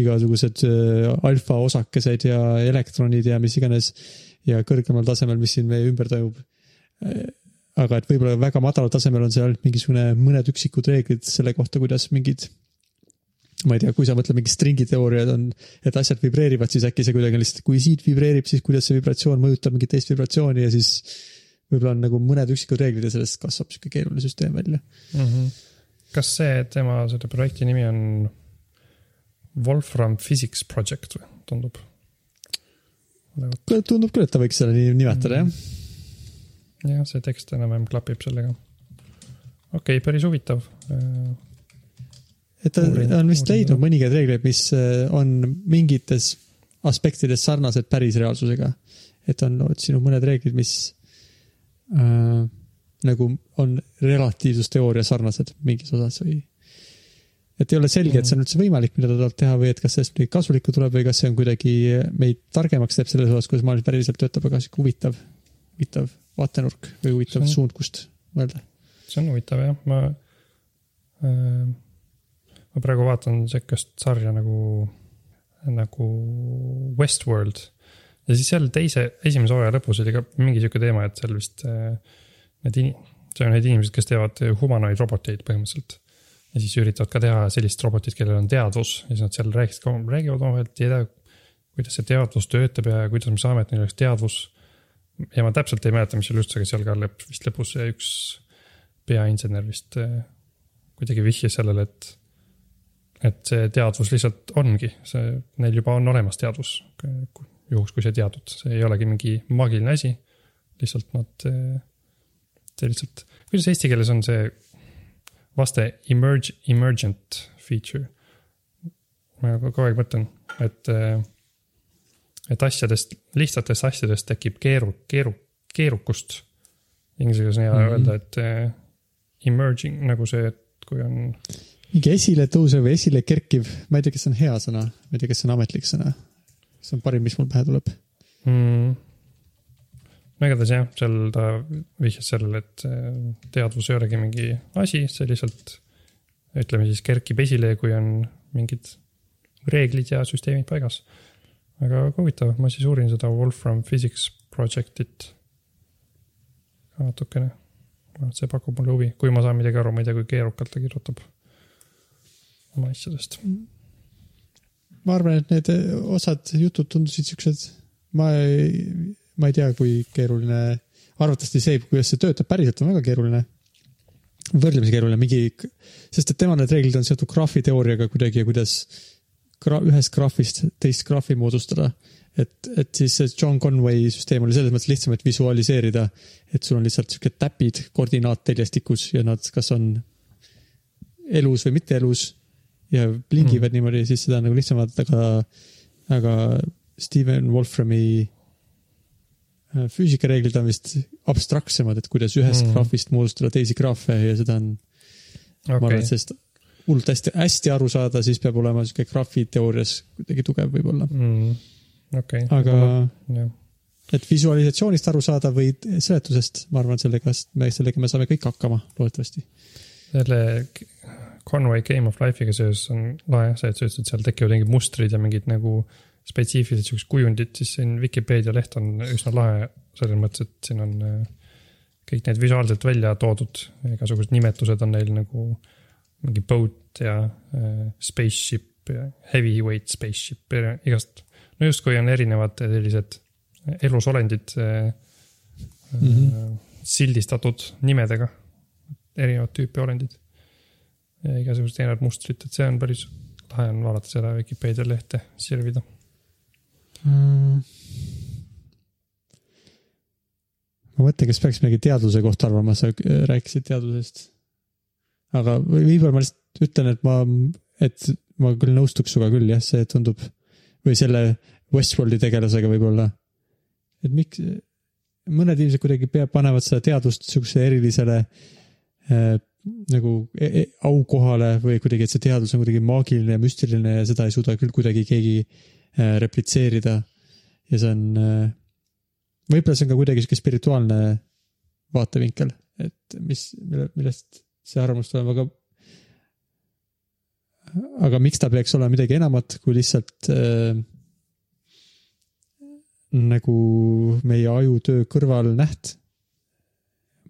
[SPEAKER 2] igasugused äh, alfa osakesed ja elektronid ja mis iganes ja kõrgemal tasemel, mis siin meie ümber toimub. Äh, aga et võib-olla väga madalal tasemel on see ainult mingisugune mõned üksikud reeglid selle kohta, kuidas mingid ma ei tea, kui sa mõtled mingi stringi teooriad on, et asjad vibreerivad, siis äkki see kuidagi on lihtsalt, kui siit vibreerib, siis kuidas see vibratsioon mõjutab mingit teist vibratsiooni ja siis võib-olla on nagu mõned üksikud reeglid ja sellest kasvab sihuke keeruline süsteem välja
[SPEAKER 1] mm. -hmm. kas see tema selle projekti nimi on Wolfram Physics Project või, tundub?
[SPEAKER 2] tundub küll, et ta võiks selle nii nimetada mm,
[SPEAKER 1] -hmm. jah. jah, see tekst enam-vähem klapib sellega. okei okay,, päris huvitav.
[SPEAKER 2] Et ta uurin, on vist leidnud mõningaid reegleid, mis äh, on mingites aspektides sarnased päris reaalsusega. et on otsinud mõned reeglid, mis äh, nagu on relatiivsusteooria sarnased mingis osas või. et ei ole selge, et see on üldse võimalik, mida ta tahab teha või et kas sellest midagi kasulikku tuleb või kas see on kuidagi meid targemaks teeb selles osas, kuidas maailm päriselt töötab, aga sihuke huvitav, huvitav vaatenurk või huvitav on, suund, kust mõelda.
[SPEAKER 1] see on huvitav jah, ma äh,, ma praegu vaatan sihukest sarja nagu, nagu Westworld ja siis seal teise, esimese hooaja lõpus oli ka mingi sihuke teema, et seal vist äh, need in-, see on need inimesed, kes teevad humanoid roboteid põhimõtteliselt. ja siis üritavad ka teha sellist robotit, kellel on teadvus ja siis nad seal rääkisid ka, räägivad omavahel, et ei tea, kuidas see teadvus töötab ja kuidas me saame, et neil oleks teadvus. ja ma täpselt ei mäleta, mis seal just, aga seal ka lõpp, vist lõpus see üks peainsener vist äh, kuidagi vihjas sellele, et et see teadvus lihtsalt ongi, see, neil juba on olemas teadvus juhuks, kui sa teadud, see ei olegi mingi maagiline asi. lihtsalt nad, see lihtsalt, kuidas eesti keeles on see vaste emerge, emergent feature? ma kogu aeg mõtlen, et, et asjadest, lihtsatest asjadest tekib keeru, keeru, keerukust. Inglise keeles on hea mm -hmm. öelda, et emerging nagu see, et kui on.
[SPEAKER 2] mingi esile tõusev või esile kerkiv, ma ei tea, kas see on hea sõna, ma ei tea, kas see on ametlik sõna see on parim, mis mul pähe tuleb.
[SPEAKER 1] Mm.. no igatahes jah, seal ta vihjas sellele, et teadvus ei olegi mingi asi, see lihtsalt ütleme siis kerkib esile, kui on mingid reeglid ja süsteemid paigas. aga huvitav, ma siis uurin seda Wolfram Physics Project'it natukene. see pakub mulle huvi, kui ma saan midagi aru, ma ei tea, kui keerukalt ta kirjutab oma asjadest. Mm
[SPEAKER 2] ma arvan, et need osad jutud tundusid siuksed, ma ei, ma ei tea, kui keeruline, arvatavasti see, kuidas see töötab päriselt, on väga keeruline. võrdlemisi keeruline, mingi, sest et tema need reeglid on seotud graafiteooriaga kuidagi ja kuidas gra, ühest graafist teist graafi moodustada. et, et siis see John Conway süsteem oli selles mõttes lihtsam, et visualiseerida, et sul on lihtsalt sihuke täpid koordinaatteljestikus ja nad kas on elus või mitte elus ja blingivad mm. niimoodi, siis seda on nagu lihtsam vaadata, aga, aga Steven Wolframi äh, füüsikareeglid on vist abstraktsemad, et kuidas ühest mm. graafist moodustada teisi graafe ja seda on okay., ma arvan, et sellest hullult hästi, hästi aru saada, siis peab olema sihuke graafiteoorias kuidagi tugev võib-olla.
[SPEAKER 1] mm,. okay.,
[SPEAKER 2] aga
[SPEAKER 1] jah,
[SPEAKER 2] et visualisatsioonist aru saada või seletusest, ma arvan, sellega, me, sellega me saame kõik hakkama, loodetavasti.
[SPEAKER 1] selle Conway Game of Life'iga seoses on lahe see, et sa ütlesid, seal tekivad mingid mustrid ja mingid nagu spetsiifilised siuksed kujundid, siis siin Vikipeedia leht on üsna lahe selles mõttes, et siin on äh, kõik need visuaalselt välja toodud, igasugused nimetused on neil nagu mingi boat ja äh, spaceship ja heavyweight spaceship ja igast. no justkui on erinevad sellised elusolendid äh, mm. -hmm. sildistatud nimedega, erinevat tüüpi olendid. Igasugused erinevad mustrid, et see on päris lahe on vaadata seda Vikipeedia lehte, sirvida.
[SPEAKER 2] Mm. ma mõtlen, kas peaks midagi teaduse kohta arvama, sa rääkisid teadusest. aga või- võib-olla ma lihtsalt ütlen, et ma, et ma küll nõustuks sinuga küll jah, see tundub või selle Westworldi tegelasega võib-olla. et miks, mõned inimesed kuidagi pea-, panevad seda teadust sihukesele erilisele äh, nagu e e aukohale või kuidagi, et see teadus on kuidagi maagiline ja müstiline ja seda ei suuda küll kuidagi keegi äh, replitseerida. ja see on äh,, võib-olla see on ka kuidagi sihuke spirituaalne vaatevinkel, et mis, mille, millest see arvamus tuleb, aga. aga miks ta peaks olema midagi enamat kui lihtsalt äh, nagu meie ajutöö kõrvalnäht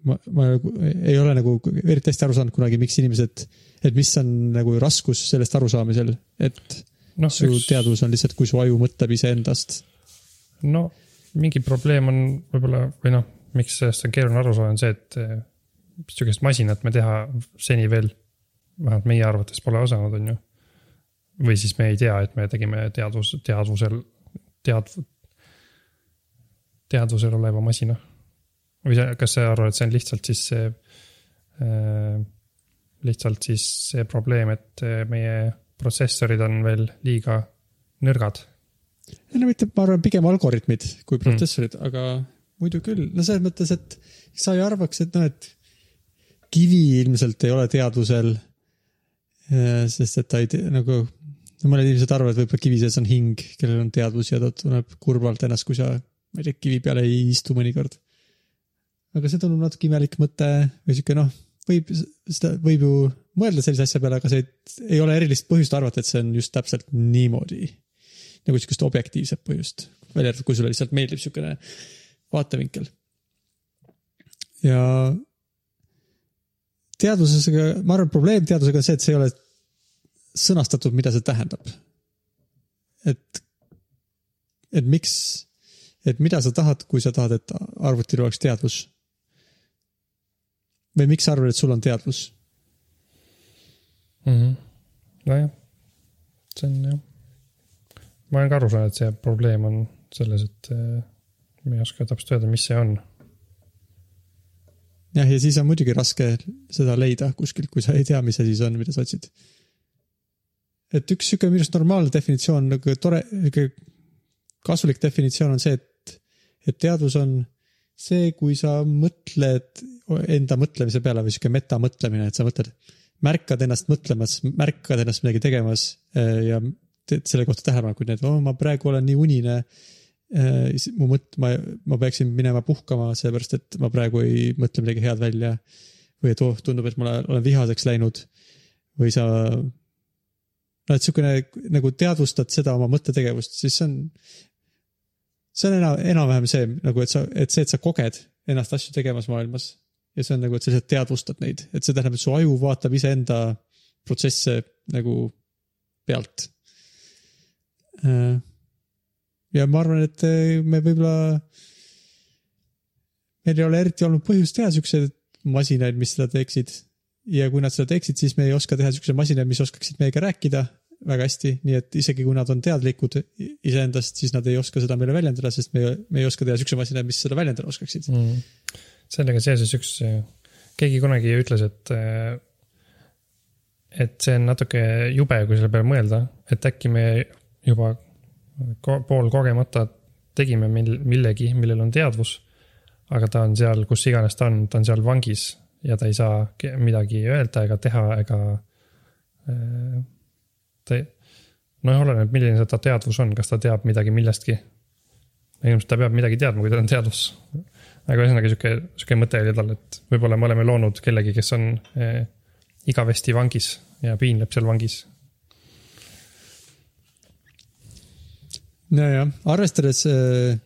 [SPEAKER 2] ma, ma nagu ei ole nagu eriti hästi aru saanud kunagi, miks inimesed, et mis on nagu raskus sellest arusaamisel, et
[SPEAKER 1] noh,
[SPEAKER 2] su teadvus on lihtsalt, kui su aju mõtleb iseendast.
[SPEAKER 1] no mingi probleem on võib-olla või noh, miks sellest on keeruline aru saada, on see, et eh, sihukest masinat me teha seni veel, vähemalt meie arvates pole osanud, on ju. või siis me ei tea, et me tegime teadvus, teadvusel, teadv-, teadvusel oleva masina. Või sa, kas sa arvad, et see on lihtsalt siis see äh,, lihtsalt siis see probleem, et eh, meie protsessorid on veel liiga nõrgad
[SPEAKER 2] ei no mitte, ma arvan, pigem algoritmid kui protsessorid mm., aga muidu küll, no selles mõttes, et sa ei arvaks, et noh, et kivi ilmselt ei ole teadvusel. sest et ta ei tea nagu, no mõned inimesed arvavad, et võib-olla kivi sees on hing, kellel on teadvus ja ta tunneb kurvalt ennast, kui sa, ma ei tea, kivi peale ei istu mõnikord. Aga see tundub natuke imelik mõte või sihuke noh, võib, seda võib ju mõelda sellise asja peale, aga see ei, ole erilist põhjust arvata, et see on just täpselt niimoodi nagu sihukest objektiivset põhjust, välja arvatud, kui sulle lihtsalt meeldib sihukene vaatevinkel. ja teadusega, ma arvan, probleem teadusega on see, et see ei ole sõnastatud, mida see tähendab. et, et miks, et mida sa tahad, kui sa tahad, et arvutil oleks teadvus? Või miks sa arvad, et sul on teadvus?
[SPEAKER 1] mm. -hmm. nojah, see on jah. ma olen ka aru saanud, et see probleem on selles, et eh, me ei oska täpselt öelda, mis see on.
[SPEAKER 2] jah, ja siis on muidugi raske seda leida kuskilt, kui sa ei tea, mis asi see on, mida sa otsid. et üks sihuke minu arust normaalne definitsioon nagu tore, sihuke kasulik definitsioon on see, et, et teadvus on see, kui sa mõtled enda mõtlemise peale või sihuke metamõtlemine, et sa mõtled, märkad ennast mõtlemas, märkad ennast midagi tegemas eh, ja teed selle kohta tähelepanekuid, et oh, ma praegu olen nii unine eh, mu mõt-, ma, ma peaksin minema puhkama, sellepärast et ma praegu ei mõtle midagi head välja. või et oh, tundub, et ma olen vihaseks läinud. või sa, no et sihukene nagu teadvustad seda oma mõttetegevust, siis see on. See on enam, enam-vähem see nagu, et sa, et see, et sa koged ennast asju tegemas maailmas. ja see on nagu, et sa lihtsalt teadvustad neid, et see tähendab, et su aju vaatab iseenda protsesse nagu pealt ja ma arvan, et me võib-olla, meil ei ole eriti olnud põhjust teha siukseid masinaid, mis seda teeksid. ja kui nad seda teeksid, siis me ei oska teha siukseid masinaid, mis oskaksid meiega rääkida väga hästi, nii et isegi kui nad on teadlikud iseendast, siis nad ei oska seda meile väljendada, sest me, me ei oska teha siukseid masinaid, mis seda väljendada oskaksid.
[SPEAKER 1] mm.. sellega seoses üks, keegi kunagi ütles, et, et see on natuke jube, kui selle peale mõelda, et äkki me juba ko poolkogemata tegime mil millegi, millel on teadvus. aga ta on seal, kus iganes ta on, ta on seal vangis ja ta ei saa midagi öelda ega teha ega ta ei, noh, oleneb, milline ta teadvus on, kas ta teab midagi millestki. ilmselt ta peab midagi teadma, kui tal on teadvus. aga ühesõnaga sihuke, sihuke mõte oli tal, et võib-olla me oleme loonud kellegi, kes on eh, igavesti vangis ja piinleb seal vangis.
[SPEAKER 2] nojah, arvestades äh,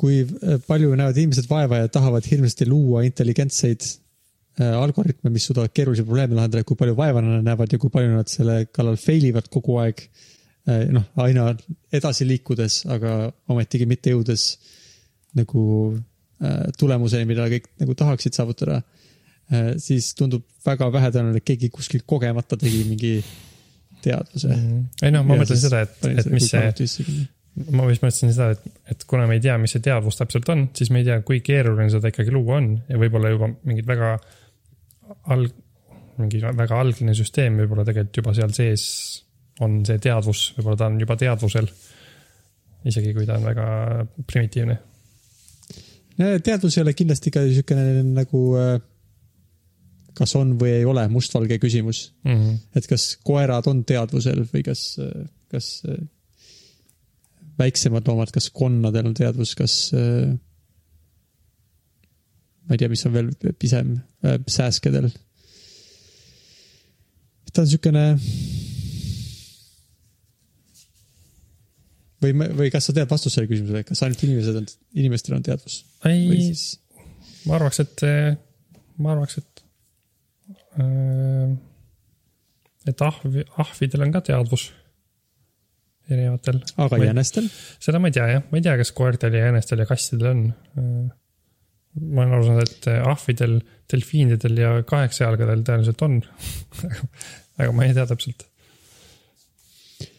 [SPEAKER 2] kui palju näevad inimesed vaeva ja tahavad hirmsasti luua intelligentseid algoritme, mis suudavad keerulisi probleeme lahendada, kui palju vaeva nad näevad ja kui palju nad selle kallal fail ivad kogu aeg. Äh, noh, aina edasi liikudes, aga ometigi mitte jõudes nagu äh, tulemuseni, mida kõik nagu tahaksid saavutada. siis tundub väga vähetõenäoline, et keegi kuskil kogemata tegi mingi teadvuse mm.
[SPEAKER 1] -hmm. ei noh, ma mõtlen seda, et, et mis see ma vist mõtlesin seda, et, et kuna me ei tea, mis see teadvus täpselt on, siis me ei tea, kui keeruline seda ikkagi luua on ja võib-olla juba mingid väga alg-, mingi väga algne süsteem võib-olla tegelikult juba seal sees on see teadvus, võib-olla ta on juba teadvusel. isegi kui ta on väga primitiivne.
[SPEAKER 2] teadvus ei ole kindlasti ka niisugune nagu äh, kas on või ei ole mustvalge küsimus mm. -hmm. et kas koerad on teadvusel või kas, äh, kas äh, väiksemad loomad, kas konnadel on teadvus, kas äh, ma ei tea, mis on veel pisem äh,, sääskedel. ta on siukene. või, või kas sa tead vastust sellele küsimusele, kas ainult inimesed on, inimestel on teadvus?
[SPEAKER 1] ei, siis... ma arvaks, et, ma arvaks, et, äh, et ahvi, ahvidel on ka teadvus erinevatel.
[SPEAKER 2] aga jänestel?
[SPEAKER 1] seda ma ei tea jah, ma ei tea, kas koertel ja jänestel ja kassidel on. Ma olen aru saanud, et ahvidel, delfiinidel ja kaheksajalgadel tõenäoliselt on aga ma ei tea täpselt.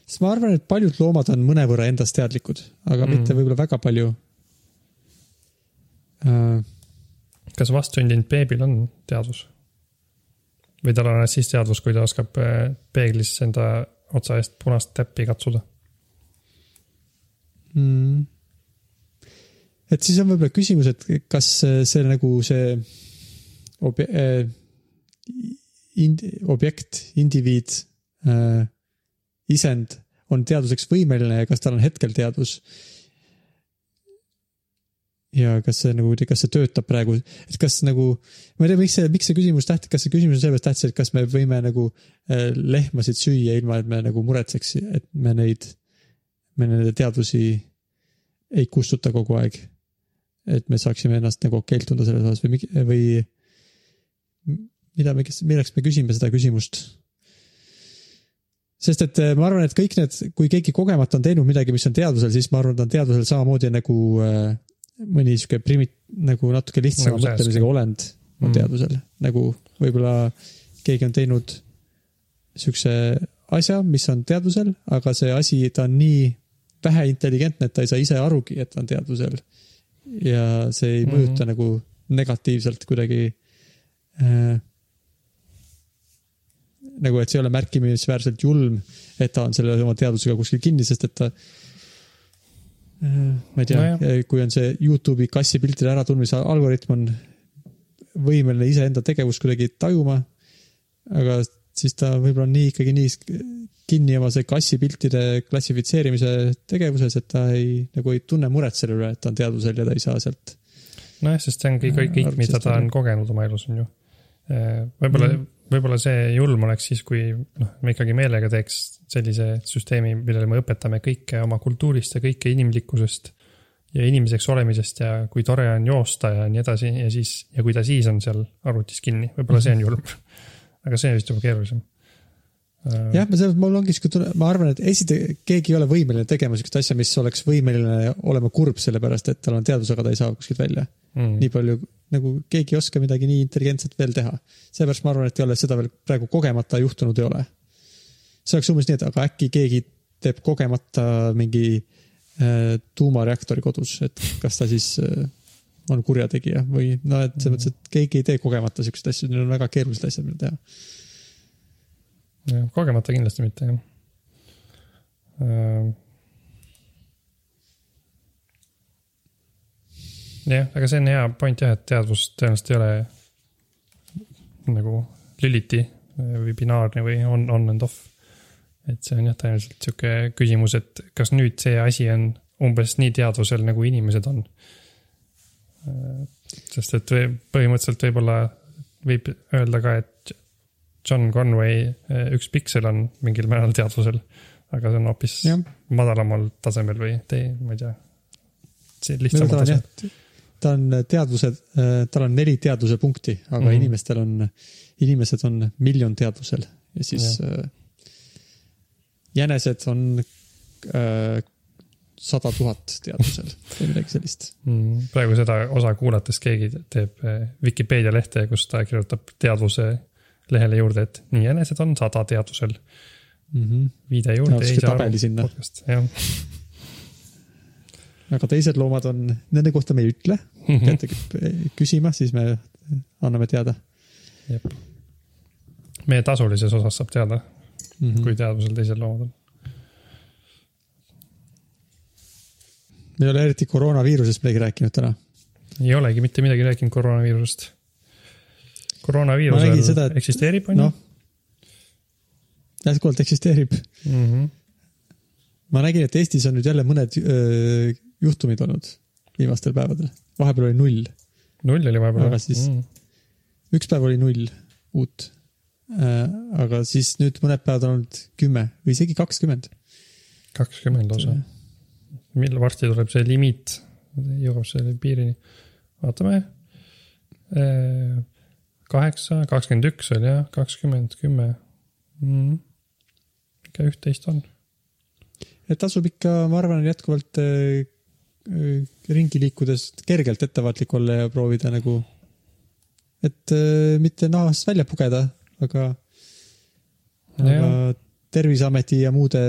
[SPEAKER 2] sest ma arvan, et paljud loomad on mõnevõrra endast teadlikud, aga mm. mitte võib-olla väga palju
[SPEAKER 1] uh.... kas vastsündinud beebil on teadvus? või tal on siis teadvus, kui ta oskab äh, peeglis enda otsa eest punast täppi katsuda
[SPEAKER 2] mm.? Et siis on võib-olla küsimus, et kas see nagu see obje, äh, ind, objekt, indiviid äh,, isend on teaduseks võimeline ja kas tal on hetkel teadvus. ja kas see nagu, kas see töötab praegu, et kas nagu, ma ei tea, miks see, miks see küsimus tähtis, kas see küsimus on sellepärast tähtis, et kas me võime nagu äh, lehmasid süüa, ilma et me nagu muretseks, et me neid, me nende teadvusi ei kustuta kogu aeg. Et me saaksime ennast nagu okeilt tunda selles osas või, või mida me, milleks me küsime seda küsimust? sest et äh, ma arvan, et kõik need, kui keegi kogemata on teinud midagi, mis on teadvusel, siis ma arvan, ta on teadvusel samamoodi nagu äh, mõni sihuke primi-, nagu natuke lihtsama nagu mõtlemisega olend on mm. teadvusel. nagu võib-olla keegi on teinud sihukese asja, mis on teadvusel, aga see asi, ta on nii väheintelligentne, et ta ei saa ise arugi, et ta on teadvusel. Ja see ei mm -hmm. mõjuta nagu negatiivselt kuidagi äh,. nagu, et see ei ole märkimisväärselt julm, et ta on selle oma teadvusega kuskil kinni, sest et ta äh,. ma ei tea no, kui on see Youtube'i kassipiltide äratundmise algoritm on võimeline iseenda tegevust kuidagi tajuma. aga siis ta võib-olla nii ikkagi nii kinni oma see kassipiltide klassifitseerimise tegevuses, et ta ei, nagu ei tunne muret selle üle, et ta on teadvusel ja ta ei saa sealt.
[SPEAKER 1] nojah, sest see on kõik, kõik, mida ta on kogenud oma elus, on ju. võib-olla mm., võib-olla see julm oleks siis, kui noh, me ikkagi meelega teeks sellise süsteemi, millele me õpetame kõike oma kultuurist ja kõike inimlikkusest ja inimeseks olemisest ja kui tore on joosta ja nii edasi ja siis, ja kui ta siis on seal arvutis kinni, võib-olla see on julm. aga see on vist juba keerulisem
[SPEAKER 2] Äh, jah, ma selles, mul ongi sihuke tunne, ma arvan, et esiteks keegi ei ole võimeline tegema sihukest asja, mis oleks võimeline olema kurb, sellepärast et tal on teadus, aga ta ei saa kuskilt välja mm.. nii palju nagu keegi ei oska midagi nii intelligentset veel teha. seepärast ma arvan, et ei ole seda veel praegu kogemata juhtunud ei ole. see oleks umbes nii, et aga äkki keegi teeb kogemata mingi äh, tuumareaktori kodus, et kas ta siis äh, on kurjategija või noh, et selles mõttes, et keegi ei tee kogemata siukseid asju, need on väga keerulised asjad, mida teha
[SPEAKER 1] kogemata kindlasti mitte, jah. Äh, jah, aga see on hea point jah, et teadvus tõenäoliselt ei ole nagu lüliti või binaarne või on, on and off. et see on jah, tõenäoliselt sihuke küsimus, et kas nüüd see asi on umbes nii teadvusel, nagu inimesed on. sest et põhimõtteliselt võib-olla võib öelda ka, et John Conway eh, üks piksel on mingil määral teadvusel, aga see on hoopis
[SPEAKER 2] jah,
[SPEAKER 1] madalamal tasemel või tee, ma ei tea. see lihtsam tase.,
[SPEAKER 2] ta on teadvused, tal on neli teadvuse punkti, aga mm. -hmm. inimestel on, inimesed on miljon teadvusel ja siis äh, jänesed on äh, sada tuhat teadvusel või midagi sellist.
[SPEAKER 1] Mm, praegu seda osa kuulates keegi teeb eh, Vikipeedia lehte, kus ta kirjutab teadvuse lehele juurde, et nii jänesed on sada teadvusel.
[SPEAKER 2] Mm -hmm.
[SPEAKER 1] viide juurde
[SPEAKER 2] Jaotaski
[SPEAKER 1] ei saa aru podcast, jah.
[SPEAKER 2] aga teised loomad on, nende kohta me ei ütle,
[SPEAKER 1] Mhm.
[SPEAKER 2] peate küsima, siis me anname teada
[SPEAKER 1] jep. meie tasulises osas saab teada,
[SPEAKER 2] mm. -hmm.
[SPEAKER 1] kui teadvusel teised loomad on.
[SPEAKER 2] me ei ole eriti koroonaviirusest midagi rääkinud täna.
[SPEAKER 1] ei olegi mitte midagi rääkinud koroonaviirusest. Koroonaviirus
[SPEAKER 2] Ma nägin
[SPEAKER 1] veel
[SPEAKER 2] seda, et-
[SPEAKER 1] eksisteerib, on ju
[SPEAKER 2] noh, jätkuvalt eksisteerib.
[SPEAKER 1] Mhm.
[SPEAKER 2] ma nägin, et Eestis on nüüd jälle mõned öö, juhtumid olnud viimastel päevadel, vahepeal oli null,
[SPEAKER 1] null oli vahepeal
[SPEAKER 2] Aga. siis- üks päev oli null uut. aga siis nüüd mõned päevad on olnud kümme või isegi kakskümmend.
[SPEAKER 1] kakskümmend lausa. millal varsti tuleb see limiit, jõuab selle piirini. vaatame. kaheksa, kakskümmend üks oli jah, kakskümmend, kümme. ikka üht-teist on.
[SPEAKER 2] et tasub ikka, ma arvan, jätkuvalt öö, ringi liikudes kergelt ettevaatlik olla ja proovida nagu, et öö, mitte nahast välja pugeda, aga, aga Terviseameti ja muude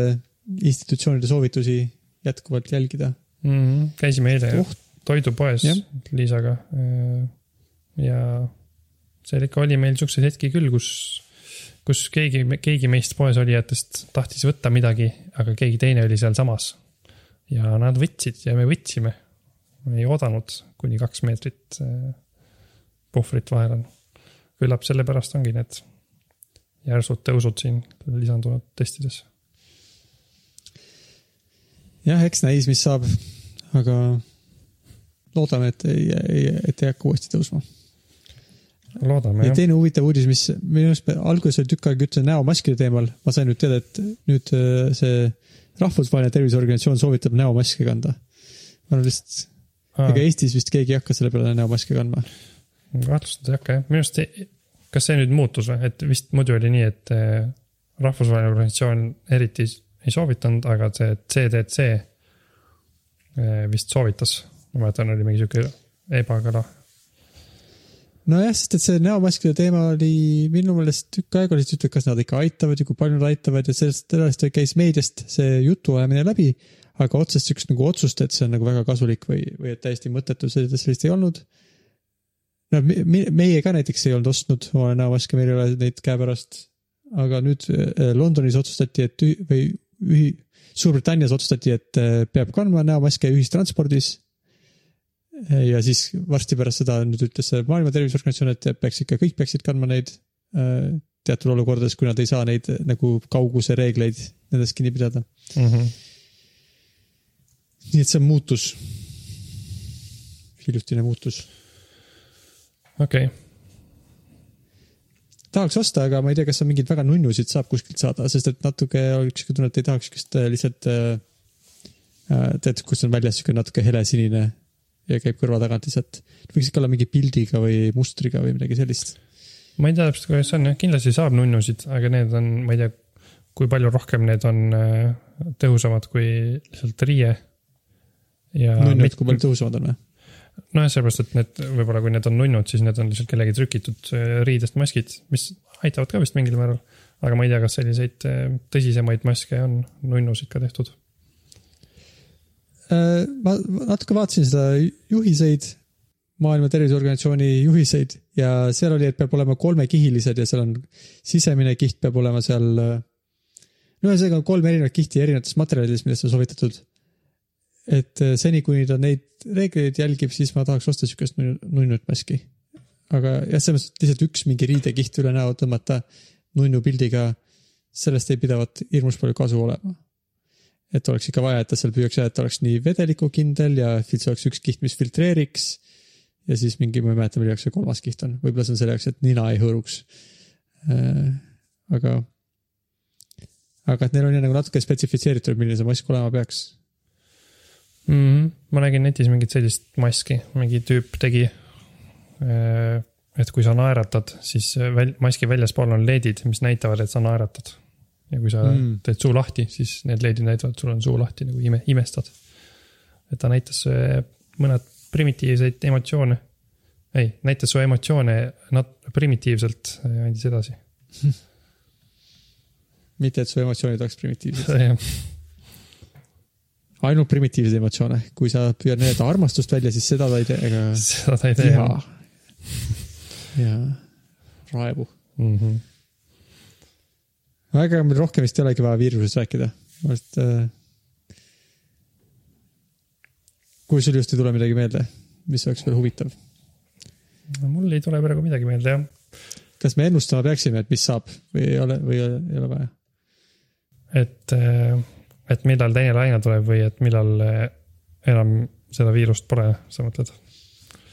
[SPEAKER 2] institutsioonide soovitusi jätkuvalt jälgida.
[SPEAKER 1] mm. -hmm. käisime eile
[SPEAKER 2] Oht.
[SPEAKER 1] toidupoes. Liisaga. ja seal ikka oli meil siukseid hetki küll, kus, kus keegi, keegi meist poes olijatest tahtis võtta midagi, aga keegi teine oli sealsamas. ja nad võtsid ja me võtsime. me ei oodanud, kuni kaks meetrit äh, puhvrit vahel on. küllap sellepärast ongi need järsud tõusud siin lisandunud testides.
[SPEAKER 2] jah, eks näis, mis saab, aga loodame, et ei, ei, et ei hakka uuesti tõusma.
[SPEAKER 1] Loodame
[SPEAKER 2] ja
[SPEAKER 1] jah.
[SPEAKER 2] teine huvitav uudis, mis minu arust alguses oli tükk aega juttu näomaskide teemal, ma sain nüüd teada, et nüüd äh, see rahvusvaheline terviseorganisatsioon soovitab näomaske kanda. ma arvan lihtsalt, ega Eestis vist keegi ei hakka selle peale näomaske kandma.
[SPEAKER 1] kahtlustada ei hakka jah, minu arust, kas see nüüd muutus või, et vist muidu oli nii, et eh, rahvusvaheline organisatsioon eriti ei soovitanud, aga see CDC eh, vist soovitas. ma mäletan, oli mingi sihuke ebakõla.
[SPEAKER 2] nojah, sest et see näomaskide teema oli minu meelest tükk aega oli juttu, et kas nad ikka aitavad ja kui palju nad aitavad ja sellest edasi käis meediast see jutuajamine läbi. aga otsest siukest nagu otsust, et see on nagu väga kasulik või, või et täiesti mõttetu, sellist ei olnud. no me- me- meie ka näiteks ei olnud ostnud oma näomaske, meil ei ole neid käepärast. aga nüüd äh, Londonis otsustati, et või ühi-, Suurbritannias otsustati, et äh, peab kandma näomaske ühistranspordis ja siis varsti pärast seda nüüd ütles Maailma Terviseorganisatsioon, et peaks ikka, kõik peaksid kandma neid äh, teatud olukordades, kui nad ei saa neid nagu kauguse reegleid nendest kinni pidada. nii et see on muutus. hiljutine muutus.
[SPEAKER 1] okei,
[SPEAKER 2] tahaks osta, aga ma ei tea, kas on mingeid väga nunnusid saab kuskilt saada, sest et natuke oleks siuke tunne, et ei tahaks siukest lihtsalt äh,. äh, tead, kus on väljas siuke natuke helesinine ja käib kõrva tagant lihtsalt. võiks ikka olla mingi pildiga või mustriga või midagi sellist
[SPEAKER 1] ma ei tea täpselt, kuidas see on, jah, kindlasti saab nunnusid, aga need on, ma ei tea, kui palju rohkem need on eh, tõhusamad kui lihtsalt riie. ja
[SPEAKER 2] nunnud, kui palju tõusevad on või?
[SPEAKER 1] nojah, sellepärast, et need võib-olla, kui need on nunnud, siis need on lihtsalt kellegi trükitud äh, riidest maskid, mis aitavad ka vist mingil määral. aga ma ei tea, kas selliseid äh, tõsisemaid maske on nunnusid ka tehtud.
[SPEAKER 2] Äh, ma natuke vaatasin seda juhiseid, Maailma Terviseorganisatsiooni juhiseid ja seal oli, et peab olema kolmekihilised ja seal on sisemine kiht peab olema seal. no ühesõnaga kolm erinevat kihti erinevates materjalides, millest on soovitatud. et äh, seni, kuni ta neid reegleid jälgib, siis ma tahaks osta siukest nunnu- nunnut maski. aga jah, selles mõttes, et lihtsalt üks mingi riidekiht üle näo tõmmata nunnu pildiga, sellest ei pidavat hirmus palju kasu olema. Et oleks ikka vaja, et ta seal püüaks, et ta oleks nii vedelikukindel ja see oleks üks kiht, mis filtreeriks. ja siis mingi, ma ei mäleta, mille jaoks see kolmas kiht on, võib-olla see on selle jaoks, et nina ei hõõruks. aga, aga et neil on jah nagu natuke spetsifitseeritud, milline see mask olema peaks.
[SPEAKER 1] mm. -hmm. ma nägin netis mingit sellist maski, mingi tüüp tegi. et kui sa naeratad, siis väl, maski väljaspool on LED-id, mis näitavad, et sa naeratad. Ja kui sa
[SPEAKER 2] Mm.
[SPEAKER 1] teed suu lahti, siis need LED-id näitavad, sul on suu lahti nagu ime, imestad. et ta näitas äh, mõned primitiivseid emotsioone. ei, näitas su emotsioone nat-, primitiivselt ja andis edasi.
[SPEAKER 2] mitte, et su emotsioonid oleks primitiivsed, ainult primitiivseid emotsioone, kui sa püüad näidata armastust välja, siis seda ta ei tee, ega
[SPEAKER 1] seda ta ei tee.
[SPEAKER 2] viha. ja raevu.
[SPEAKER 1] Mm -hmm.
[SPEAKER 2] Aga meil rohkem vist ei olegi vaja viirusest rääkida, et äh, kui sul just ei tule midagi meelde, mis oleks veel huvitav,
[SPEAKER 1] no, mul ei tule praegu midagi meelde jah.
[SPEAKER 2] kas me ennustama peaksime, et mis saab või ei ole, või ei ole, vaja?
[SPEAKER 1] et, et millal teine laine tuleb või et millal eh, enam seda viirust pole, sa mõtled?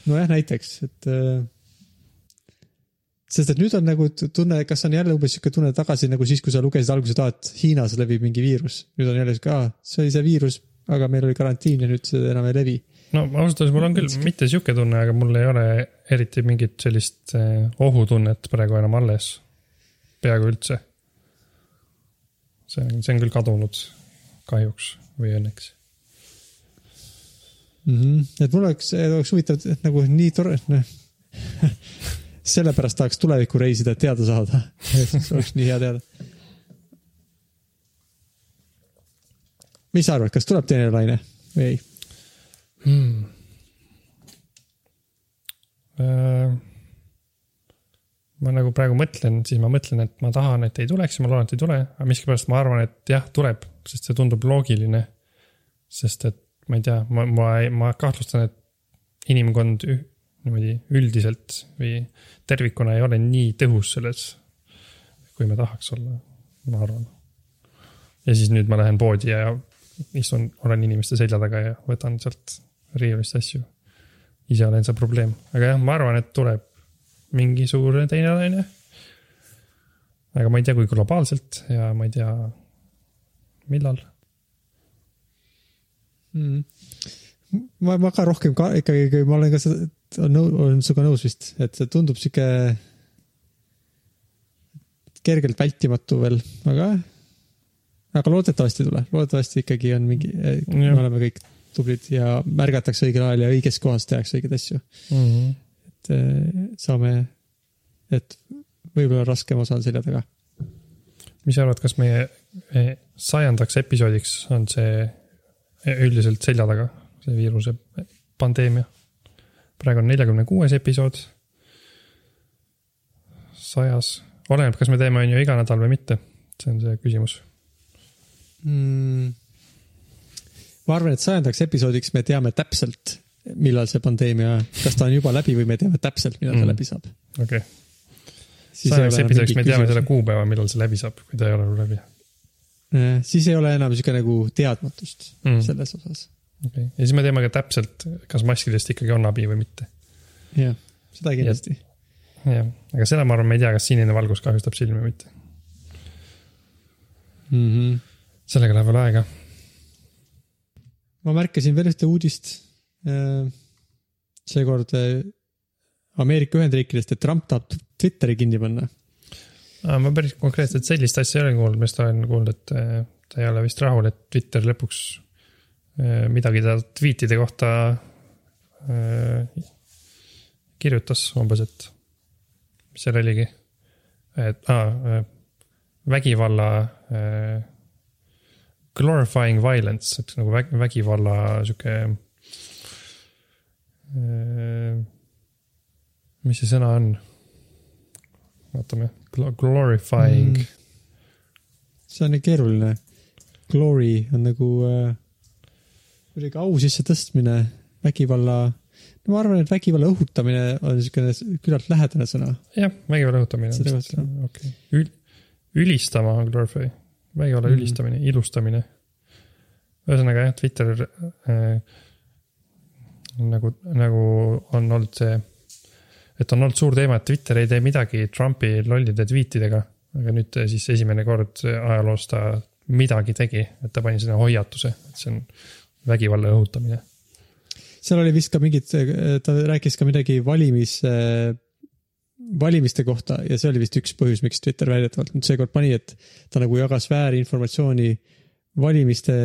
[SPEAKER 2] nojah, näiteks, et äh, sest et nüüd on nagu tunne, kas on jälle umbes sihuke tunne tagasi nagu siis, kui sa lugesid alguses, et Hiinas levib mingi viirus. nüüd on jälle sihuke, aa, see oli see viirus, aga meil oli karantiin ja nüüd see enam ei levi.
[SPEAKER 1] no ausalt öeldes mul on küll mitte sihuke tunne, aga mul ei ole eriti mingit sellist eh, ohutunnet praegu enam alles. peaaegu üldse. see on, see on küll kadunud kahjuks või õnneks.
[SPEAKER 2] mm. -hmm. et mul oleks, oleks huvitav, et nagu nii tore, noh. sellepärast tahaks tulevikku reisida, et teada saada. oleks nii hea teada. mis sa arvad, kas tuleb teine laine või ei?
[SPEAKER 1] hmm.. ma nagu praegu mõtlen, siis ma mõtlen, et ma tahan, et ei tuleks ja ma loodan, et ei tule, aga miskipärast ma arvan, et jah, tuleb, sest see tundub loogiline. sest et ma ei tea, ma, ma, ma kahtlustan, et inimkond niimoodi üldiselt või tervikuna ei ole nii tõhus selles, kui me tahaks olla, ma arvan. ja siis nüüd ma lähen poodi ja istun, olen inimeste selja taga ja võtan sealt riiulist asju. ise olen see probleem, aga jah, ma arvan, et tuleb mingisugune teine laine. aga ma ei tea, kui globaalselt ja ma ei tea, millal.
[SPEAKER 2] mm.. ma, ma ka rohkem ka ikkagi, ma olen ka seda, nõu-, olen sinuga nõus vist, et see tundub sihuke kergelt vältimatu veel, aga, aga loodetavasti ei tule, loodetavasti ikkagi on mingi, me
[SPEAKER 1] Jah.
[SPEAKER 2] oleme kõik tublid ja märgatakse õigel ajal ja õiges kohas tehakse õigeid asju,
[SPEAKER 1] Mm -hmm.
[SPEAKER 2] et eh, saame, et võib-olla raskem osa on selja taga.
[SPEAKER 1] mis sa arvad, kas meie sajandaks episoodiks on see üldiselt selja taga, see viiruse pandeemia? Praegu on neljakümne kuues episood. sajas, oleneb, kas me teeme, on ju iga nädal või mitte, see on see küsimus.
[SPEAKER 2] mm.. ma arvan, et sajandaks episoodiks me teame täpselt, millal see pandeemia, kas ta on juba läbi või me teame täpselt, millal ta
[SPEAKER 1] Mm.
[SPEAKER 2] läbi saab.
[SPEAKER 1] okei okay., sajandaks episoodiks me teame selle kuupäeva, millal see läbi saab, kui ta ei ole veel läbi.
[SPEAKER 2] Äh, siis ei ole enam sihuke nagu teadmatust
[SPEAKER 1] mm.
[SPEAKER 2] selles osas.
[SPEAKER 1] okay., ja siis me teame ka täpselt, kas maskidest ikkagi on abi või mitte.
[SPEAKER 2] jah, seda kindlasti.
[SPEAKER 1] jah, aga seda ma arvan, me ei tea, kas sinine valgus kahjustab silmi või mitte.
[SPEAKER 2] Mm -hmm.
[SPEAKER 1] sellega läheb veel aega.
[SPEAKER 2] ma märkasin veel ühte uudist. seekord äh, Ameerika Ühendriikidest, et Trump tahab Twitteri kinni panna.
[SPEAKER 1] ma päris konkreetselt sellist asja ei ole kuulnud, ma just olen kuulnud, et eh, ta ei ole vist rahul, et Twitter lõpuks midagi ta tweetide kohta eh, kirjutas umbes, et mis seal oligi, et ah, vägivalla eh, glorifying violence, et nagu väg, vägivalla sihuke eh, mis see sõna on? vaatame, glorifying mm.,
[SPEAKER 2] see on nii keeruline. Glory on nagu äh, kuidagi au sissetõstmine, vägivalla, no ma arvan, et vägivalla õhutamine on niisugune küllalt lähedane sõna.
[SPEAKER 1] jah, vägivalla õhutamine okei okay.. ülistama glorify, vägivalla
[SPEAKER 2] Mhm.
[SPEAKER 1] ülistamine, ilustamine. ühesõnaga jah, Twitter äh, nagu, nagu on olnud see, et on olnud suur teema, et Twitter ei tee midagi Trumpi lollide tweetidega. aga nüüd ta siis esimene kord ajaloos ta midagi tegi, et ta pani sinna hoiatuse, et see on vägivalla õhutamine.
[SPEAKER 2] seal oli vist ka mingid, ta rääkis ka midagi valimis, valimiste kohta ja see oli vist üks põhjus, miks Twitter väidetavalt nüüd seekord pani, et ta nagu jagas väärinformatsiooni valimiste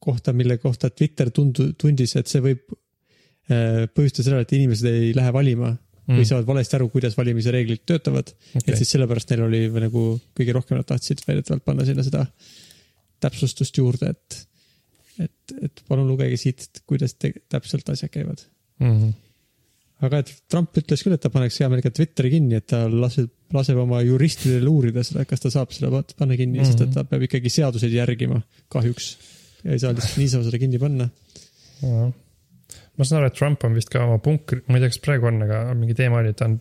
[SPEAKER 2] kohta, mille kohta Twitter tundu-, tundis, et see võib äh, põhjustada seda, et inimesed ei lähe valima mm. või saavad valesti aru, kuidas valimise reeglid töötavad okay.. et siis sellepärast neil oli nagu kõige rohkem nad tahtsid väidetavalt panna sinna seda täpsustust juurde, et, et, et palun lugege siit, kuidas te, täpselt asjad käivad.
[SPEAKER 1] Mm -hmm.
[SPEAKER 2] aga et Trump ütles küll, et ta paneks hea meelega Twitteri kinni, et ta laseb, laseb oma juristidel uurida seda, kas ta saab seda pat- panna kinni mm, -hmm. sest et ta peab ikkagi seaduseid järgima, kahjuks. ei saa lihtsalt niisama seda kinni panna.
[SPEAKER 1] ma saan aru, et Trump on vist ka oma punkri, ma ei tea, kas praegu on, aga mingi teema oli, et ta on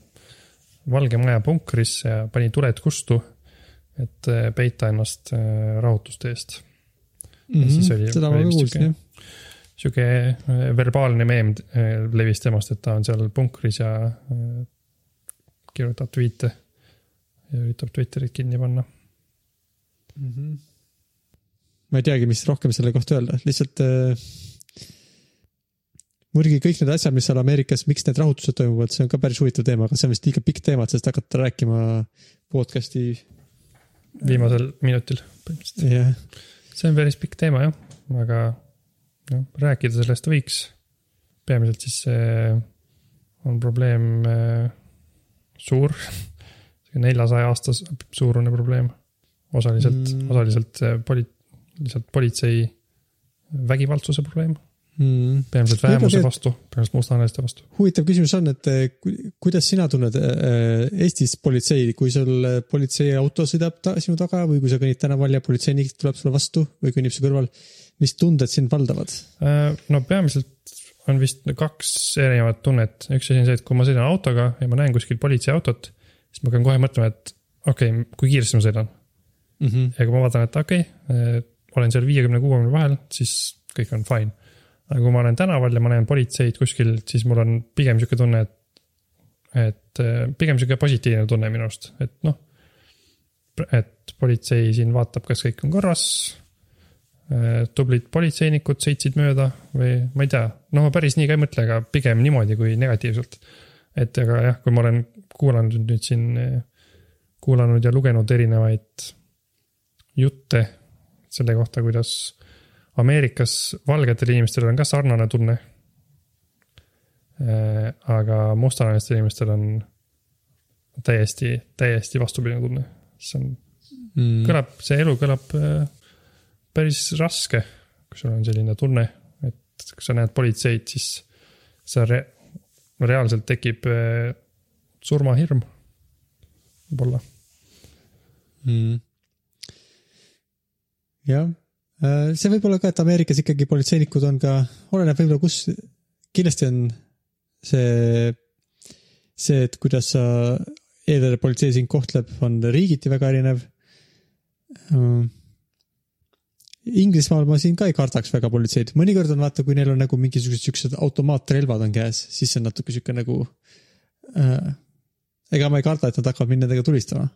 [SPEAKER 1] Valge Maja punkrisse ja pani tuled kustu, et eh, peita ennast eh, rahutuste eest. Siis oli-
[SPEAKER 2] Mhm. seda ma
[SPEAKER 1] oli
[SPEAKER 2] ka kuulsin jah.
[SPEAKER 1] sihuke eh, verbaalne meem eh, levis temast, et ta on seal punkris ja eh, kirjutab tweet'e ja üritab Twitterit kinni panna.
[SPEAKER 2] ma ei teagi, mis rohkem selle kohta öelda, lihtsalt äh, muidugi kõik need asjad, mis seal Ameerikas, miks need rahutused toimuvad, see on ka päris huvitav teema, aga see on vist liiga pikk teema, et sellest hakata rääkima podcast'i.
[SPEAKER 1] viimasel minutil põhimõtteliselt.
[SPEAKER 2] jah,
[SPEAKER 1] see on päris pikk teema jah, aga noh, rääkida sellest võiks. peamiselt siis see on probleem äh, suur, neljasaja aasta suurune probleem. osaliselt
[SPEAKER 2] Mm.
[SPEAKER 1] osaliselt äh, poli-, lihtsalt politsei vägivaldsuse probleem,
[SPEAKER 2] mm..
[SPEAKER 1] peamiselt vähemuse vastu, peamiselt mustanahaliste vastu.
[SPEAKER 2] huvitav küsimus on, et eh, ku- kuidas sina tunned eh, Eestis politsei, kui sul eh, politseiauto sõidab ta, sinu taga või kui sa kõnnid tänaval ja politseinik tuleb sulle vastu või kõnnib su kõrval, mis tunded sind valdavad?
[SPEAKER 1] Äh, no peamiselt on vist kaks erinevat tunnet, üks asi on see, et kui ma sõidan autoga ja ma näen kuskil politseiautot, siis ma pean kohe mõtlema, et okei okay,, kui kiiresti ma sõidan
[SPEAKER 2] Mm -hmm.
[SPEAKER 1] ja kui ma vaatan, et okei okay,, olen seal viiekümne, kuuekümne vahel, siis kõik on fine. Aga kui ma olen tänaval ja ma näen politseid kuskil, siis mul on pigem sihuke tunne, et, et eh, pigem sihuke positiivne tunne minu arust, et noh. et politsei siin vaatab, kas kõik on korras. tublid politseinikud sõitsid mööda või ma ei tea, no ma päris nii ka ei mõtle, aga pigem niimoodi kui negatiivselt. et aga jah, kui ma olen kuulanud nüüd siin, kuulanud ja lugenud erinevaid jutte selle kohta, kuidas Ameerikas valgetel inimestel on ka sarnane tunne. aga mustanahalistel inimestel on täiesti, täiesti vastupidine tunne. see on,
[SPEAKER 2] mm.
[SPEAKER 1] kõlab, see elu kõlab äh, päris raske, kui sul on selline tunne, et kui sa näed politseid, siis sa re reaalselt tekib äh, surmahirm, võib-olla.
[SPEAKER 2] mm.. jah, see võib olla ka, et Ameerikas ikkagi politseinikud on ka, oleneb võib-olla kus, kindlasti on see, see, et kuidas sa, eelarvepolitsei sind kohtleb, on riigiti väga erinev. Inglismaal ma siin ka ei kardaks väga politseid, mõnikord on vaata, kui neil on nagu mingisugused siuksed automaatrelvad on käes, siis see on natuke sihuke nagu äh,. ega ma ei karda, et nad hakkavad mind nendega tulistama,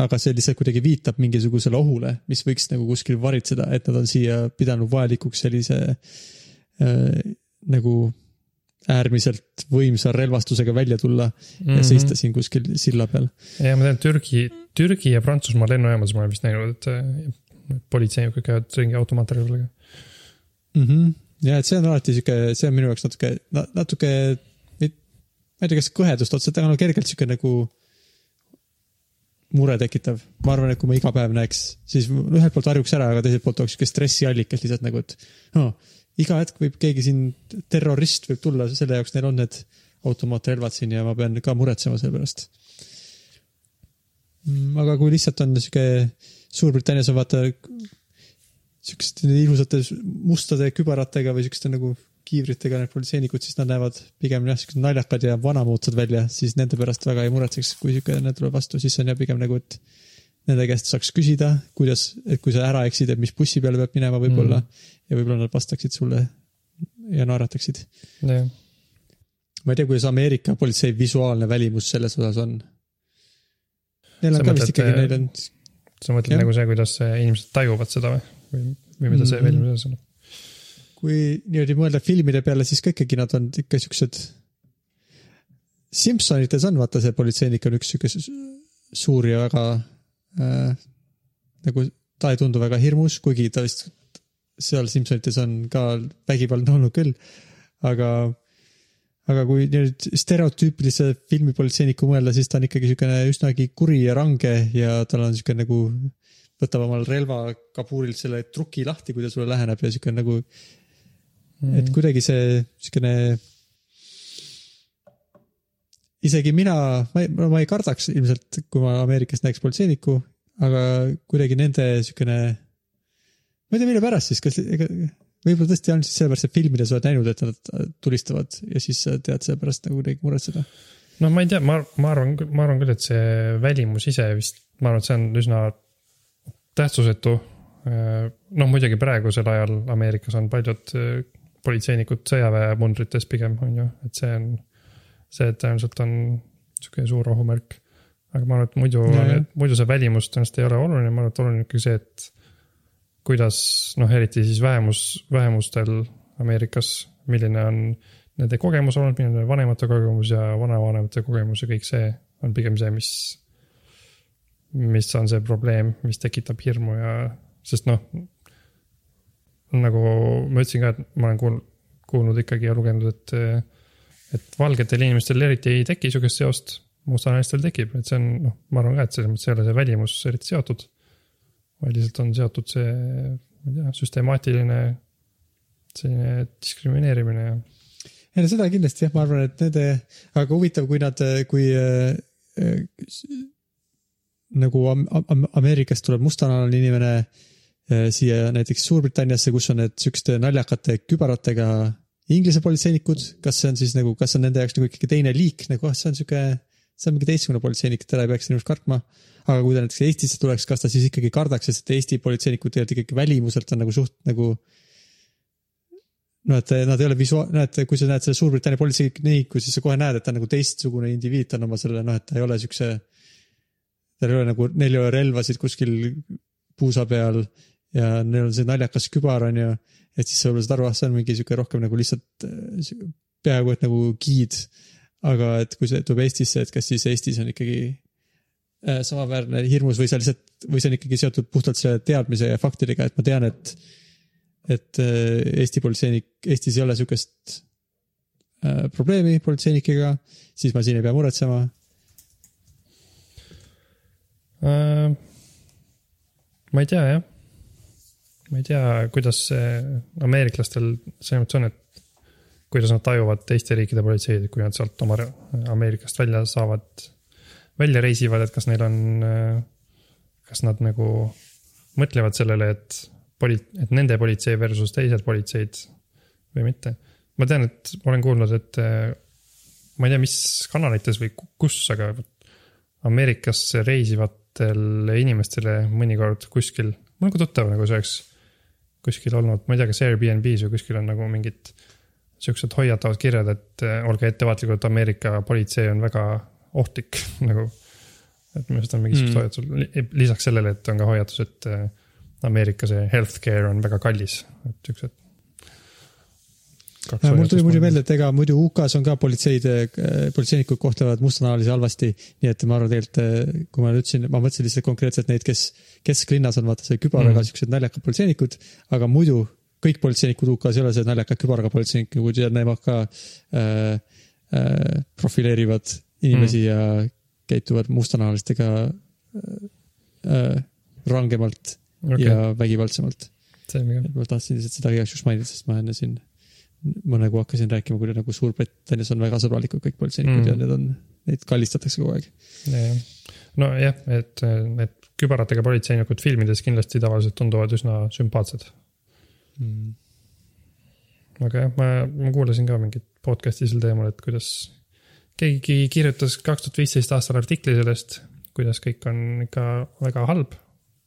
[SPEAKER 2] aga see lihtsalt kuidagi viitab mingisugusele ohule, mis võiks nagu kuskil varitseda, et nad on siia pidanud vajalikuks sellise äh, nagu äärmiselt võimsa relvastusega välja tulla mm -hmm.
[SPEAKER 1] Mhm.
[SPEAKER 2] ja seista siin kuskil silla peal.
[SPEAKER 1] ja ma tean, Türgi, Türgi ja Prantsusmaa lennujaamades ma olen vist näinud, et äh, politseinikud käivad ringi automaatrelvadega.
[SPEAKER 2] mm. -hmm. ja et see on alati sihuke, see on minu jaoks natuke, natuke, ma ei tea, kas kõhedust otseselt, aga no kergelt sihuke nagu muretekitav. ma arvan, et kui ma iga päev näeks, siis ühelt poolt harjuks ära, aga teiselt poolt oleks sihuke stressiallikas lihtsalt nagu, et no, iga hetk võib keegi siin, terrorist võib tulla, selle jaoks neil on need automaatrelvad siin ja ma pean ka muretsema selle pärast. aga kui lihtsalt on sihuke, Suurbritannias on vaata siukeste ilusate mustade kübaratega või siukeste nagu kiivritega need politseinikud, siis nad näevad pigem jah, siuksed naljakad ja vanamoodsad välja, siis nende pärast väga ei muretseks, kui siukene tuleb vastu, siis on jah pigem nagu, et nende käest saaks küsida, kuidas, et kui sa ära eksid, et mis bussi peale peab minema võib-olla mm. ja võib-olla nad vastaksid sulle ja naerataksid.
[SPEAKER 1] jah,
[SPEAKER 2] ma ei tea, kuidas Ameerika politsei visuaalne välimus selles osas on. Neil
[SPEAKER 1] Sa
[SPEAKER 2] on ka vist ikkagi,
[SPEAKER 1] äh,
[SPEAKER 2] neil on,
[SPEAKER 1] sa mõtled
[SPEAKER 2] Jah.
[SPEAKER 1] nagu see, kuidas inimesed tajuvad seda või, või, või mida see
[SPEAKER 2] Mhm.
[SPEAKER 1] välimuses on?
[SPEAKER 2] Kui niimoodi mõelda filmide peale, siis ka ikkagi nad on ikka siuksed. Simpsonites on vaata see politseinik on üks sihuke su- suur ja väga äh, nagu ta ei tundu väga hirmus, kuigi ta vist seal Simpsonites on ka vägivaldne olnud küll. aga, aga kui nüüd stereotüüpilise filmipolitseiniku mõelda, siis ta on ikkagi siukene üsnagi kuri ja range ja tal on siuke nagu võtab omal relva kabuurilt selle truki lahti, kui ta sulle läheneb ja siuke nagu
[SPEAKER 1] Mhm.
[SPEAKER 2] et kuidagi see siukene. isegi mina, ma ei, ma ei kardaks ilmselt, kui ma Ameerikas näeks politseinikku, aga kuidagi nende siukene. ma ei tea, mille pärast siis, kas ega võib-olla tõesti on siis sellepärast, et filmides oled näinud, et nad tulistavad ja siis tead selle pärast nagu kuidagi muretseda.
[SPEAKER 1] no ma ei tea, ma, ma arvan, ma arvan küll, et see välimus ise vist, ma arvan, et see on üsna tähtsusetu. noh, muidugi praegusel ajal Ameerikas on paljud politseinikud sõjaväemundrites pigem on ju, et see on, see tõenäoliselt on sihuke suur ohumärk. aga ma arvan, et muidu
[SPEAKER 2] ja.,
[SPEAKER 1] muidu see välimus tõenäoliselt ei ole oluline, ma arvan, et oluline on ikkagi see, et kuidas noh, eriti siis vähemus, vähemustel Ameerikas, milline on nende kogemus olnud, milline on vanemate kogemus ja vanavanemate kogemus ja kõik see on pigem see, mis, mis on see probleem, mis tekitab hirmu ja, sest noh, nagu ma ütlesin ka, et ma olen kuulnud, kuulnud ikkagi ja lugenud, et, et valgetel inimestel eriti ei teki sihukest seost, mustanaistel tekib, et see on noh, ma arvan ka, et selles mõttes ei ole see välimus eriti seotud. vaid lihtsalt on seotud see, ma ei tea, süstemaatiline selline diskrimineerimine ja
[SPEAKER 2] ei no seda kindlasti jah, ma arvan, et nende, aga huvitav, kui nad, kui äh, äh, nagu Am- Am- Ameerikast tuleb mustanahaline inimene äh, siia näiteks Suurbritanniasse, kus on need siukeste naljakate kübaratega Inglise politseinikud, kas see on siis nagu, kas see on nende jaoks nagu ikkagi teine liik nagu, ah see on siuke, see on mingi teistsugune politseinik, teda ei peaks inimesed kartma. aga kui ta näiteks Eestisse tuleks, kas ta siis ikkagi kardaks, sest et Eesti politseinikud tegelikult ikkagi välimuselt on nagu suht nagu no et nad ei ole visuaal, näed, kui sa näed selle Suurbritannia politseiniku, siis sa kohe näed, et ta on nagu teistsugune indiviid, ta on oma selle noh, et ta ei ole siukse. tal ei ole nagu, neil ei ole relvasid kuskil puusa peal ja neil on see naljakas kübar on ju. et siis sa võib-olla saad aru, ah see on mingi sihuke rohkem nagu lihtsalt äh, peaaegu et nagu giid. aga et kui see tuleb Eestisse, et kas siis Eestis on ikkagi äh, samaväärne hirmus või see lihtsalt, või see on ikkagi seotud puhtalt selle teadmise ja faktidega, et ma tean, et et äh, Eesti politseinik, Eestis ei ole sihukest äh, probleemi politseinikega, siis ma siin ei pea muretsema.
[SPEAKER 1] äh,. ma ei tea jah. Ma ei tea, kuidas see ameeriklastel selles mõttes on, et kuidas nad tajuvad teiste riikide politseid, kui nad sealt oma Ameerikast välja saavad, välja reisivad, et kas neil on, kas nad nagu mõtlevad sellele, et poli-, et nende politsei versus teised politseid või mitte. ma tean, et ma olen kuulnud, et ma ei tea, mis kanalites või ku- kus, aga Ameerikasse reisivatel inimestele mõnikord kuskil, mul on ka tuttav nagu see oleks kuskil olnud, ma ei tea, kas Airbnb-s või kuskil on nagu mingid siuksed hoiatavad kirjad, et äh, olge ettevaatlikud, Ameerika politsei on väga ohtlik nagu. et minu arust on mingisugused
[SPEAKER 2] Mm.
[SPEAKER 1] mm. hoiatused, lisaks sellele, et on ka hoiatus, et äh, Ameerika see healthcare on väga kallis, et siuksed.
[SPEAKER 2] Mul tuli muidu meelde, et ega muidu UK-s on ka politseid, politseinikud kohtlevad mustanahalisi halvasti. nii et ma arvan tegelikult, kui ma ütlesin, ma mõtlesin lihtsalt konkreetselt neid, kes kesklinnas on vaata see kübaraga mm.
[SPEAKER 1] Mhm.
[SPEAKER 2] siuksed naljakad politseinikud, aga muidu kõik politseinikud UK-s ei ole see naljakad kübaraga politseinikud ja nemad ka äh, äh, profileerivad inimesi mm. ja käituvad mustanahalistega äh, äh, rangemalt okay. ja vägivaldsemalt. ma tahtsin lihtsalt seda igaks juhuks mainida, sest ma enne siin, ma nagu hakkasin rääkima, kui nagu Suurbritannias on väga sõbralikud kõik politseinikud mm. Ja need on, neid kallistatakse kogu aeg.
[SPEAKER 1] nojah, et need kübaratega politseinikud filmides kindlasti tavaliselt tunduvad üsna sümpaatsed.
[SPEAKER 2] Mm.
[SPEAKER 1] aga jah, ma, ma kuulasin ka mingit podcast'i sel teemal, et kuidas keegi kirjutas kaks tuhat viisteist aastal artikli sellest, kuidas kõik on ikka väga halb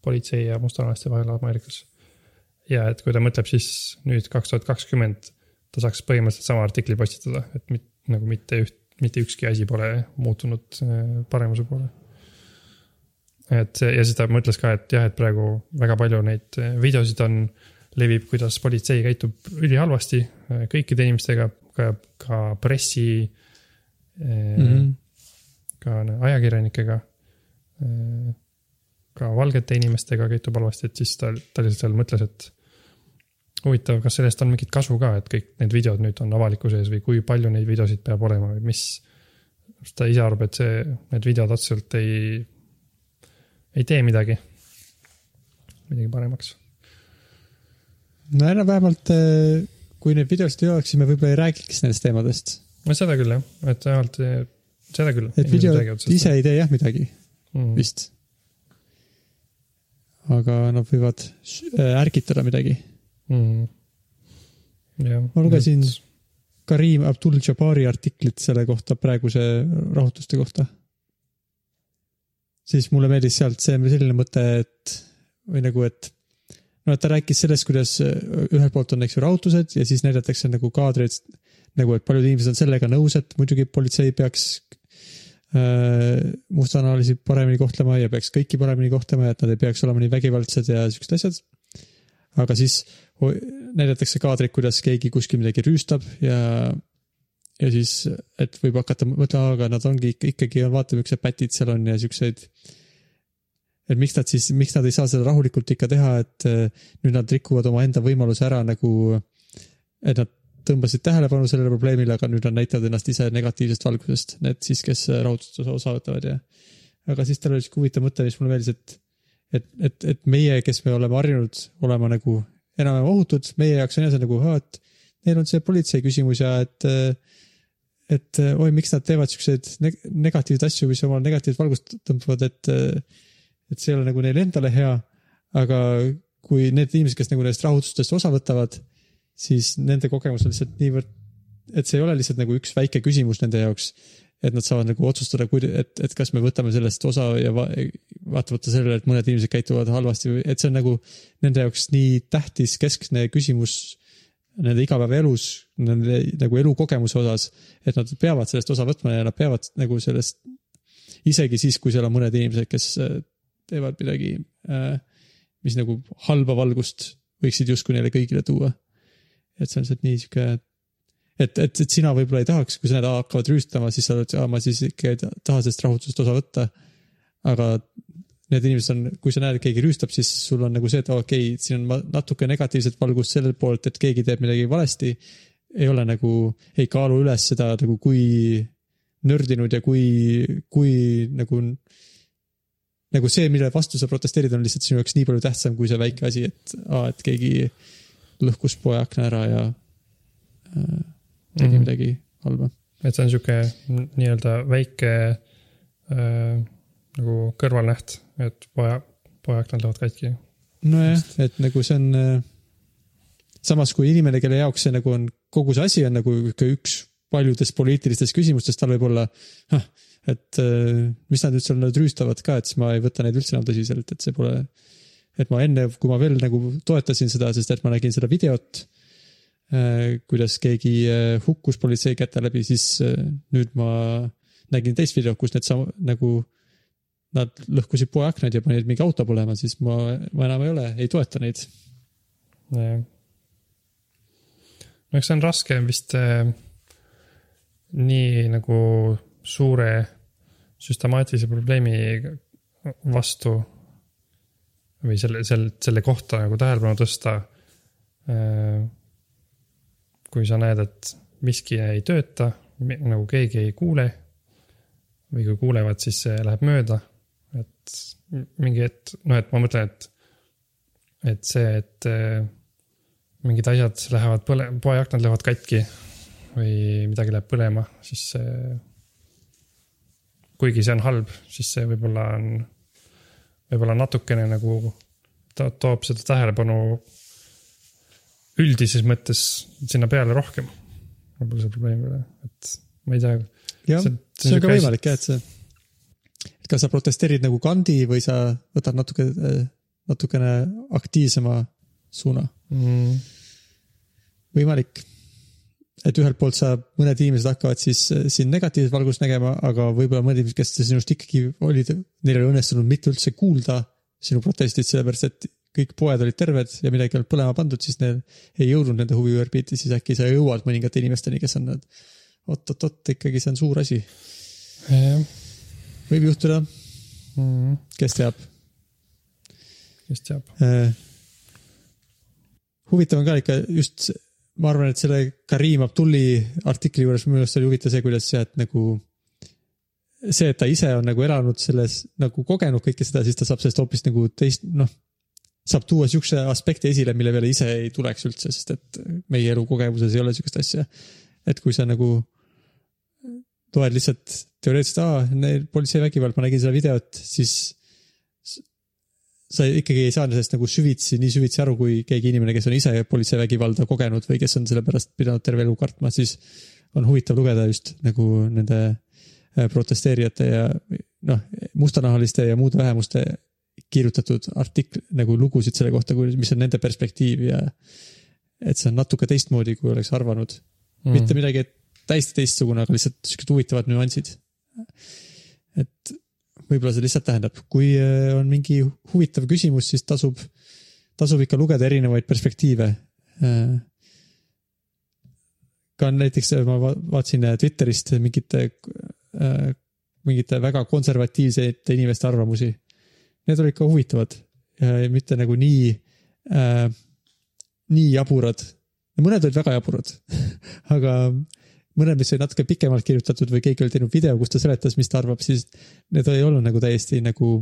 [SPEAKER 1] politsei ja mustanahaliste vahel Ameerikas. ja et kui ta mõtleb, siis nüüd kaks tuhat kakskümmend ta saaks põhimõtteliselt sama artikli postitada, et mit, nagu mitte üht, mitte ükski asi pole muutunud äh, paremuse poole. et ja siis ta mõtles ka, et jah, et praegu väga palju neid äh, videosid on, levib, kuidas politsei käitub ülihalvasti äh, kõikide inimestega, ka, ka pressi mm, -hmm. ka ajakirjanikega ka valgete inimestega käitub halvasti, et siis ta, ta lihtsalt seal mõtles, et huvitav, kas sellest on mingit kasu ka, et kõik need videod nüüd on avalikkuse ees või kui palju neid videosid peab olema või mis. sest ta ise arvab, et see, need videod otseselt ei, ei tee midagi, midagi paremaks.
[SPEAKER 2] no ära vähemalt, eh, kui neid videosid ei oleks, siis me võib-olla ei räägiks nendest teemadest.
[SPEAKER 1] no seda küll jah, et vähemalt eh, seda küll.
[SPEAKER 2] et videod ise ei tee jah midagi mm, vist. aga nad võivad ärgitada midagi
[SPEAKER 1] mm..
[SPEAKER 2] ma lugesin et... Karim Abdul-Jabari artiklit selle kohta praeguse rahutuste kohta. siis mulle meeldis sealt see selline mõte, et või nagu, et no et ta rääkis sellest, kuidas ühelt poolt on, eks ju, rahutused ja siis näidatakse nagu kaadreid nagu, et paljud inimesed on sellega nõus, et muidugi politsei peaks äh, mustanahalisi paremini kohtlema ja peaks kõiki paremini kohtlema ja et nad ei peaks olema nii vägivaldsed ja siuksed asjad. Aga siis näidatakse kaadrit, kuidas keegi kuskil midagi rüüstab ja, ja siis, et võib hakata mõtlema, aga nad ongi ikka, ikkagi on, vaata, millised pätid seal on ja siukseid. et miks nad siis, miks nad ei saa seda rahulikult ikka teha, et eh, nüüd nad rikuvad omaenda võimaluse ära nagu, et nad tõmbasid tähelepanu sellele probleemile, aga nüüd nad näitavad ennast ise negatiivsest valgusest, need siis, kes rahutustuse osa võtavad ja. aga siis tal oli sihuke huvitav mõte, mis mulle meeldis, et, et, et, et meie, kes me oleme harjunud olema nagu enam-vähem ohutud, meie jaoks on see nagu, et neil on see politsei küsimus ja et, et oi, miks nad teevad siukseid negatiivseid asju, mis omal negatiivset valgust tõmbavad, et, et see ei ole nagu neile endale hea. aga kui need inimesed, kes nagu nendest rahutustest osa võtavad, siis nende kogemus on lihtsalt niivõrd, et see ei ole lihtsalt nagu üks väike küsimus nende jaoks et nad saavad nagu otsustada, et, et kas me võtame sellest osa ja va, vaatamata sellele, et mõned inimesed käituvad halvasti või et see on nagu nende jaoks nii tähtis keskne küsimus nende igapäevaelus, nende nagu elukogemuse osas, et nad peavad sellest osa võtma ja nad peavad nagu sellest, isegi siis, kui seal on mõned inimesed, kes äh, teevad midagi, äh, mis nagu halba valgust võiksid justkui neile kõigile tuua. et see on lihtsalt nii sihuke et, et, et sina võib-olla ei tahaks, kui sa need hakkavad rüüstama, siis sa oled, ma siis ikka ei taha sellest rahutusest osa võtta. aga need inimesed on, kui sa näed, et keegi rüüstab, siis sul on nagu see, et okei okay,, siin on natuke negatiivset valgust sellelt poolt, et keegi teeb midagi valesti. ei ole nagu, ei kaalu üles seda nagu kui nördinud ja kui, kui nagu. nagu see, mille vastu sa protesteerid, on lihtsalt sinu jaoks nii palju tähtsam kui see väike asi, et aa, et keegi lõhkus poe akna ära ja äh, tegi mm -hmm. midagi halba.
[SPEAKER 1] et see on sihuke nii-öelda väike äh, nagu kõrvalnäht, et poja, pojaaknad lähevad katki.
[SPEAKER 2] nojah, et nagu see on äh,. samas kui inimene, kelle jaoks see nagu on, kogu see asi on nagu üks paljudest poliitilistest küsimustest, tal võib olla, et äh, mis nad nüüd seal nüüd rüüstavad ka, et siis ma ei võta neid üldse enam tõsiselt, et see pole. et ma enne, kui ma veel nagu toetasin seda, sest et ma nägin seda videot Äh, kuidas keegi äh, hukkus politsei käte läbi, siis äh, nüüd ma nägin teist videot, kus need sama nagu. Nad lõhkusid poe aknaid ja panid mingi auto põlema, siis ma, ma enam ei ole, ei toeta neid.
[SPEAKER 1] nojah. no eks see on raske vist äh, nii nagu suure süstemaatilise probleemi vastu. või selle, selle, selle kohta nagu tähelepanu tõsta äh, kui sa näed, et miski ei tööta, nagu keegi ei kuule. või kui kuulevad, siis see läheb mööda. et mingi hetk, noh, et ma mõtlen, et, et see, et äh, mingid asjad lähevad põle-, poeaknad lähevad katki või midagi läheb põlema, siis see. kuigi see on halb, siis see võib-olla on, võib-olla natukene nagu to toob seda tähelepanu üldises mõttes sinna peale rohkem. võib-olla see probleem ei ole, et ma ei tea.
[SPEAKER 2] jah, see on ka võimalik jah, et see, kas sa protesteerid nagu kandi või sa võtad natuke, natukene aktiivsema suuna.
[SPEAKER 1] mm,.
[SPEAKER 2] võimalik, et ühelt poolt sa, mõned inimesed hakkavad siis äh, sind negatiivset valgust nägema, aga võib-olla mõned inimesed, kes sinust ikkagi olid, neil oli õnnestunud mitte üldse kuulda sinu protestid, sellepärast et kõik poed olid terved ja midagi ei olnud põlema pandud, siis neil ei jõudnud nende huvivõõrpiiti, siis äkki sa jõuad mõningate inimesteni, kes on need oot-oot-oot, ikkagi see on suur asi. võib juhtuda,
[SPEAKER 1] mm,,
[SPEAKER 2] kes teab.
[SPEAKER 1] kes teab.
[SPEAKER 2] huvitav on ka ikka just, ma arvan, et selle Karim Abdulli artikli juures minu arust oli huvitav see, kuidas see, et nagu see, et ta ise on nagu elanud selles, nagu kogenud kõike seda, siis ta saab sellest hoopis nagu teist, noh, saab tuua siukse aspekti esile, mille peale ise ei tuleks üldse, sest et meie elukogemuses ei ole siukest asja. et kui sa nagu loed lihtsalt teoreetiliselt, aa, neil politsei vägivald, ma nägin seda videot, siis sa ikkagi ei saa sellest nagu süvitsi, nii süvitsi aru, kui keegi inimene, kes on ise politseivägivalda kogenud või kes on selle pärast pidanud terve elu kartma, siis on huvitav lugeda just nagu nende äh, protesteerijate ja noh, mustanahaliste ja muude vähemuste kirjutatud artikl, nagu lugusid selle kohta, mis on nende perspektiiv ja et see on natuke teistmoodi, kui oleks arvanud mm.. mitte midagi täiesti teistsugune, aga lihtsalt siuksed huvitavad nüansid. et võib-olla see lihtsalt tähendab, kui äh, on mingi huvitav küsimus, siis tasub, tasub ikka lugeda erinevaid perspektiive. ka näiteks äh, ma va- vaatasin äh, Twitterist mingite, mingite väga konservatiivsete inimeste arvamusi. Need olid ka huvitavad, mitte nagu nii, nii jaburad. mõned olid väga jaburad, aga mõned, mis olid natuke pikemalt kirjutatud või keegi oli teinud video, kus ta seletas, mis ta arvab, siis need ei olnud nagu täiesti nagu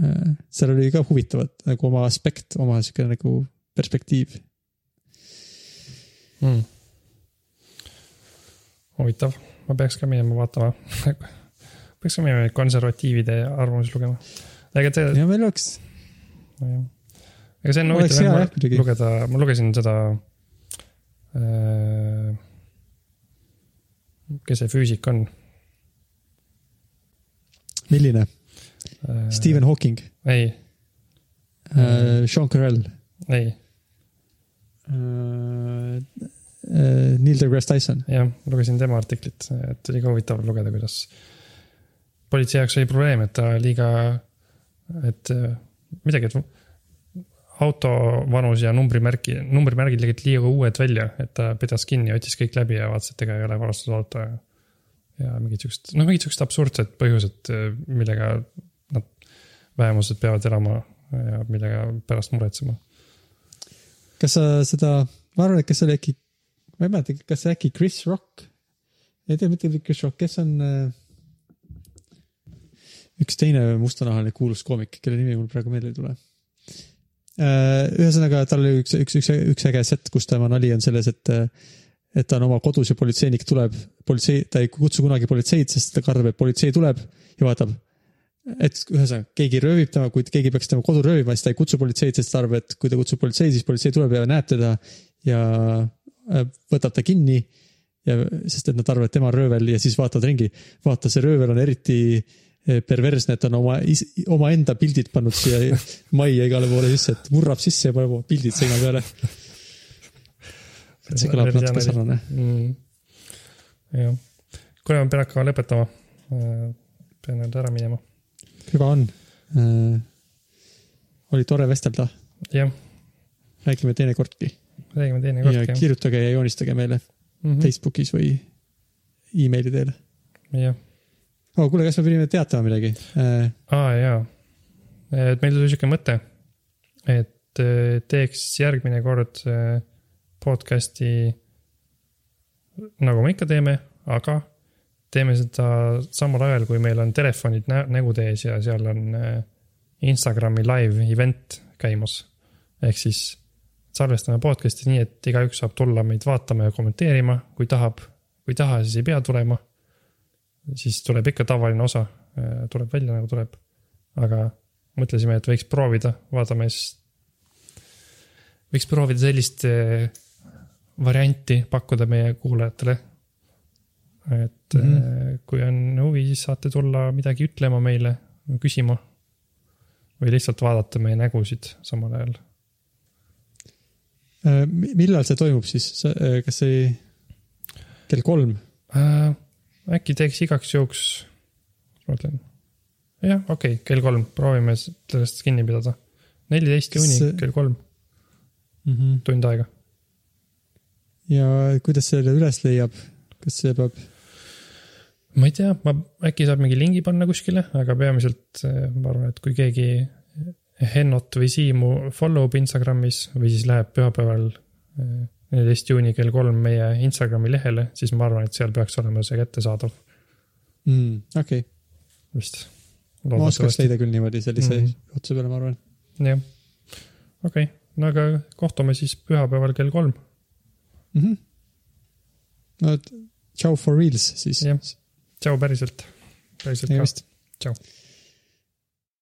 [SPEAKER 2] äh,. seal oli ka huvitavat nagu oma aspekt, oma sihuke nagu perspektiiv.
[SPEAKER 1] mm.. huvitav, ma peaks ka minema vaatama. peaks ka minema konservatiivide arvamusi lugema. ega te,
[SPEAKER 2] ja meil oleks,
[SPEAKER 1] nojah. ega see on huvitav
[SPEAKER 2] hea
[SPEAKER 1] lugeda, ma lugesin seda äh,. kes see füüsik on
[SPEAKER 2] milline?
[SPEAKER 1] äh,?
[SPEAKER 2] Stephen Hawking
[SPEAKER 1] ei,
[SPEAKER 2] äh,, Sean Carell
[SPEAKER 1] ei,
[SPEAKER 2] äh,, äh, Neil deGrasse Tyson.
[SPEAKER 1] jah, lugesin tema artiklit, et oli ka huvitav lugeda, kuidas politsei jaoks oli probleem, et ta liiga, et äh, midagi, et auto vanus ja numbrimärgi, numbrimärgid tegid liiga uued välja, et ta pidas kinni, otsis kõik läbi ja vaatas, et ega ei ole varastatud auto ja. mingid siuksed, noh, mingid siuksed absurdsed põhjused, millega nad, vähemused peavad elama ja millega pärast muretsema.
[SPEAKER 2] kas sa seda, ma arvan, et kas see oli äkki, ma ei mäleta, kas see äkki Chris Rock? ei tea mitte Chris Rock, kes on äh, üks teine mustanahaline kuulus koomik, kelle nimi mul praegu meelde ei tule. ühesõnaga, tal oli üks, üks, üks, üks äge set, kus tema nali on selles, et et ta on oma kodus ja politseinik tuleb, politsei, ta ei kutsu kunagi politseid, sest ta kardab, et politsei tuleb ja vaatab, et ühesõnaga keegi röövib tema, kui keegi peaks tema kodu röövima, siis ta ei kutsu politseid, sest ta arvab, et kui ta kutsub politsei, siis politsei tuleb ja näeb teda ja äh, võtab ta kinni. ja sest et nad arvavad, et tema on röövel ja siis vaatavad ringi, vaata, see röövel on eriti eh, perversne, et on oma, omaenda pildid pannud siia majja igale poole sisse, et murrab sisse ja paneb oma pildid seina peale. et see kõlab natuke sarnane.
[SPEAKER 1] mm.. jah, kuule, ma pean hakkama lõpetama. pean nüüd ära minema.
[SPEAKER 2] hüva on äh,. oli tore vestelda,
[SPEAKER 1] jah,
[SPEAKER 2] räägime teinekordki
[SPEAKER 1] räägime
[SPEAKER 2] ja
[SPEAKER 1] teinekord jah.
[SPEAKER 2] kirjutage ja joonistage meile
[SPEAKER 1] Mhm.
[SPEAKER 2] Facebookis või emaili teel
[SPEAKER 1] jah,
[SPEAKER 2] oh,. kuule, kas me pidime teatama midagi äh,?
[SPEAKER 1] aa jaa. et meil tuli sihuke mõte, et eh, teeks järgmine kord eh, podcast'i nagu me ikka teeme, aga teeme seda samal ajal, kui meil on telefonid nä nägude ees ja seal on eh, Instagrami live event käimas. ehk siis salvestame podcast'i nii, et igaüks saab tulla meid vaatama ja kommenteerima, kui tahab. kui ei taha, siis ei pea tulema. Siis tuleb ikka tavaline osa, tuleb välja nagu tuleb. aga mõtlesime, et võiks proovida, vaatame siis. võiks proovida sellist eh, varianti pakkuda meie kuulajatele. et mm -hmm. kui on huvi, siis saate tulla midagi ütlema meile, küsima. või lihtsalt vaadata meie nägusid samal ajal.
[SPEAKER 2] Äh, millal see toimub siis, äh, kas see kell kolm
[SPEAKER 1] äh,? Äkki teeks igaks juhuks, mõtlen. jah, okei okay,, kell kolm, proovime sellest kinni pidada. neliteist juuni see... kell kolm mm. -hmm. tund aega.
[SPEAKER 2] ja kuidas selle üles leiab, kas see peab?
[SPEAKER 1] ma ei tea, ma, äkki saab mingi lingi panna kuskile, aga peamiselt ma arvan, et kui keegi Hennot või Siimu follow ub Instagramis või siis läheb pühapäeval neliteist juuni kell kolm meie Instagrami lehele, siis ma arvan, et seal peaks olema see kättesaadav
[SPEAKER 2] mm,. okei okay..
[SPEAKER 1] vist.
[SPEAKER 2] ma oskaks leida küll niimoodi sellise mm -hmm. otsa peale, ma arvan.
[SPEAKER 1] jah, okei okay., no aga kohtume siis pühapäeval kell kolm
[SPEAKER 2] mm. -hmm. no tšau for reals siis.
[SPEAKER 1] jah, tšau päriselt, päriselt ka. tšau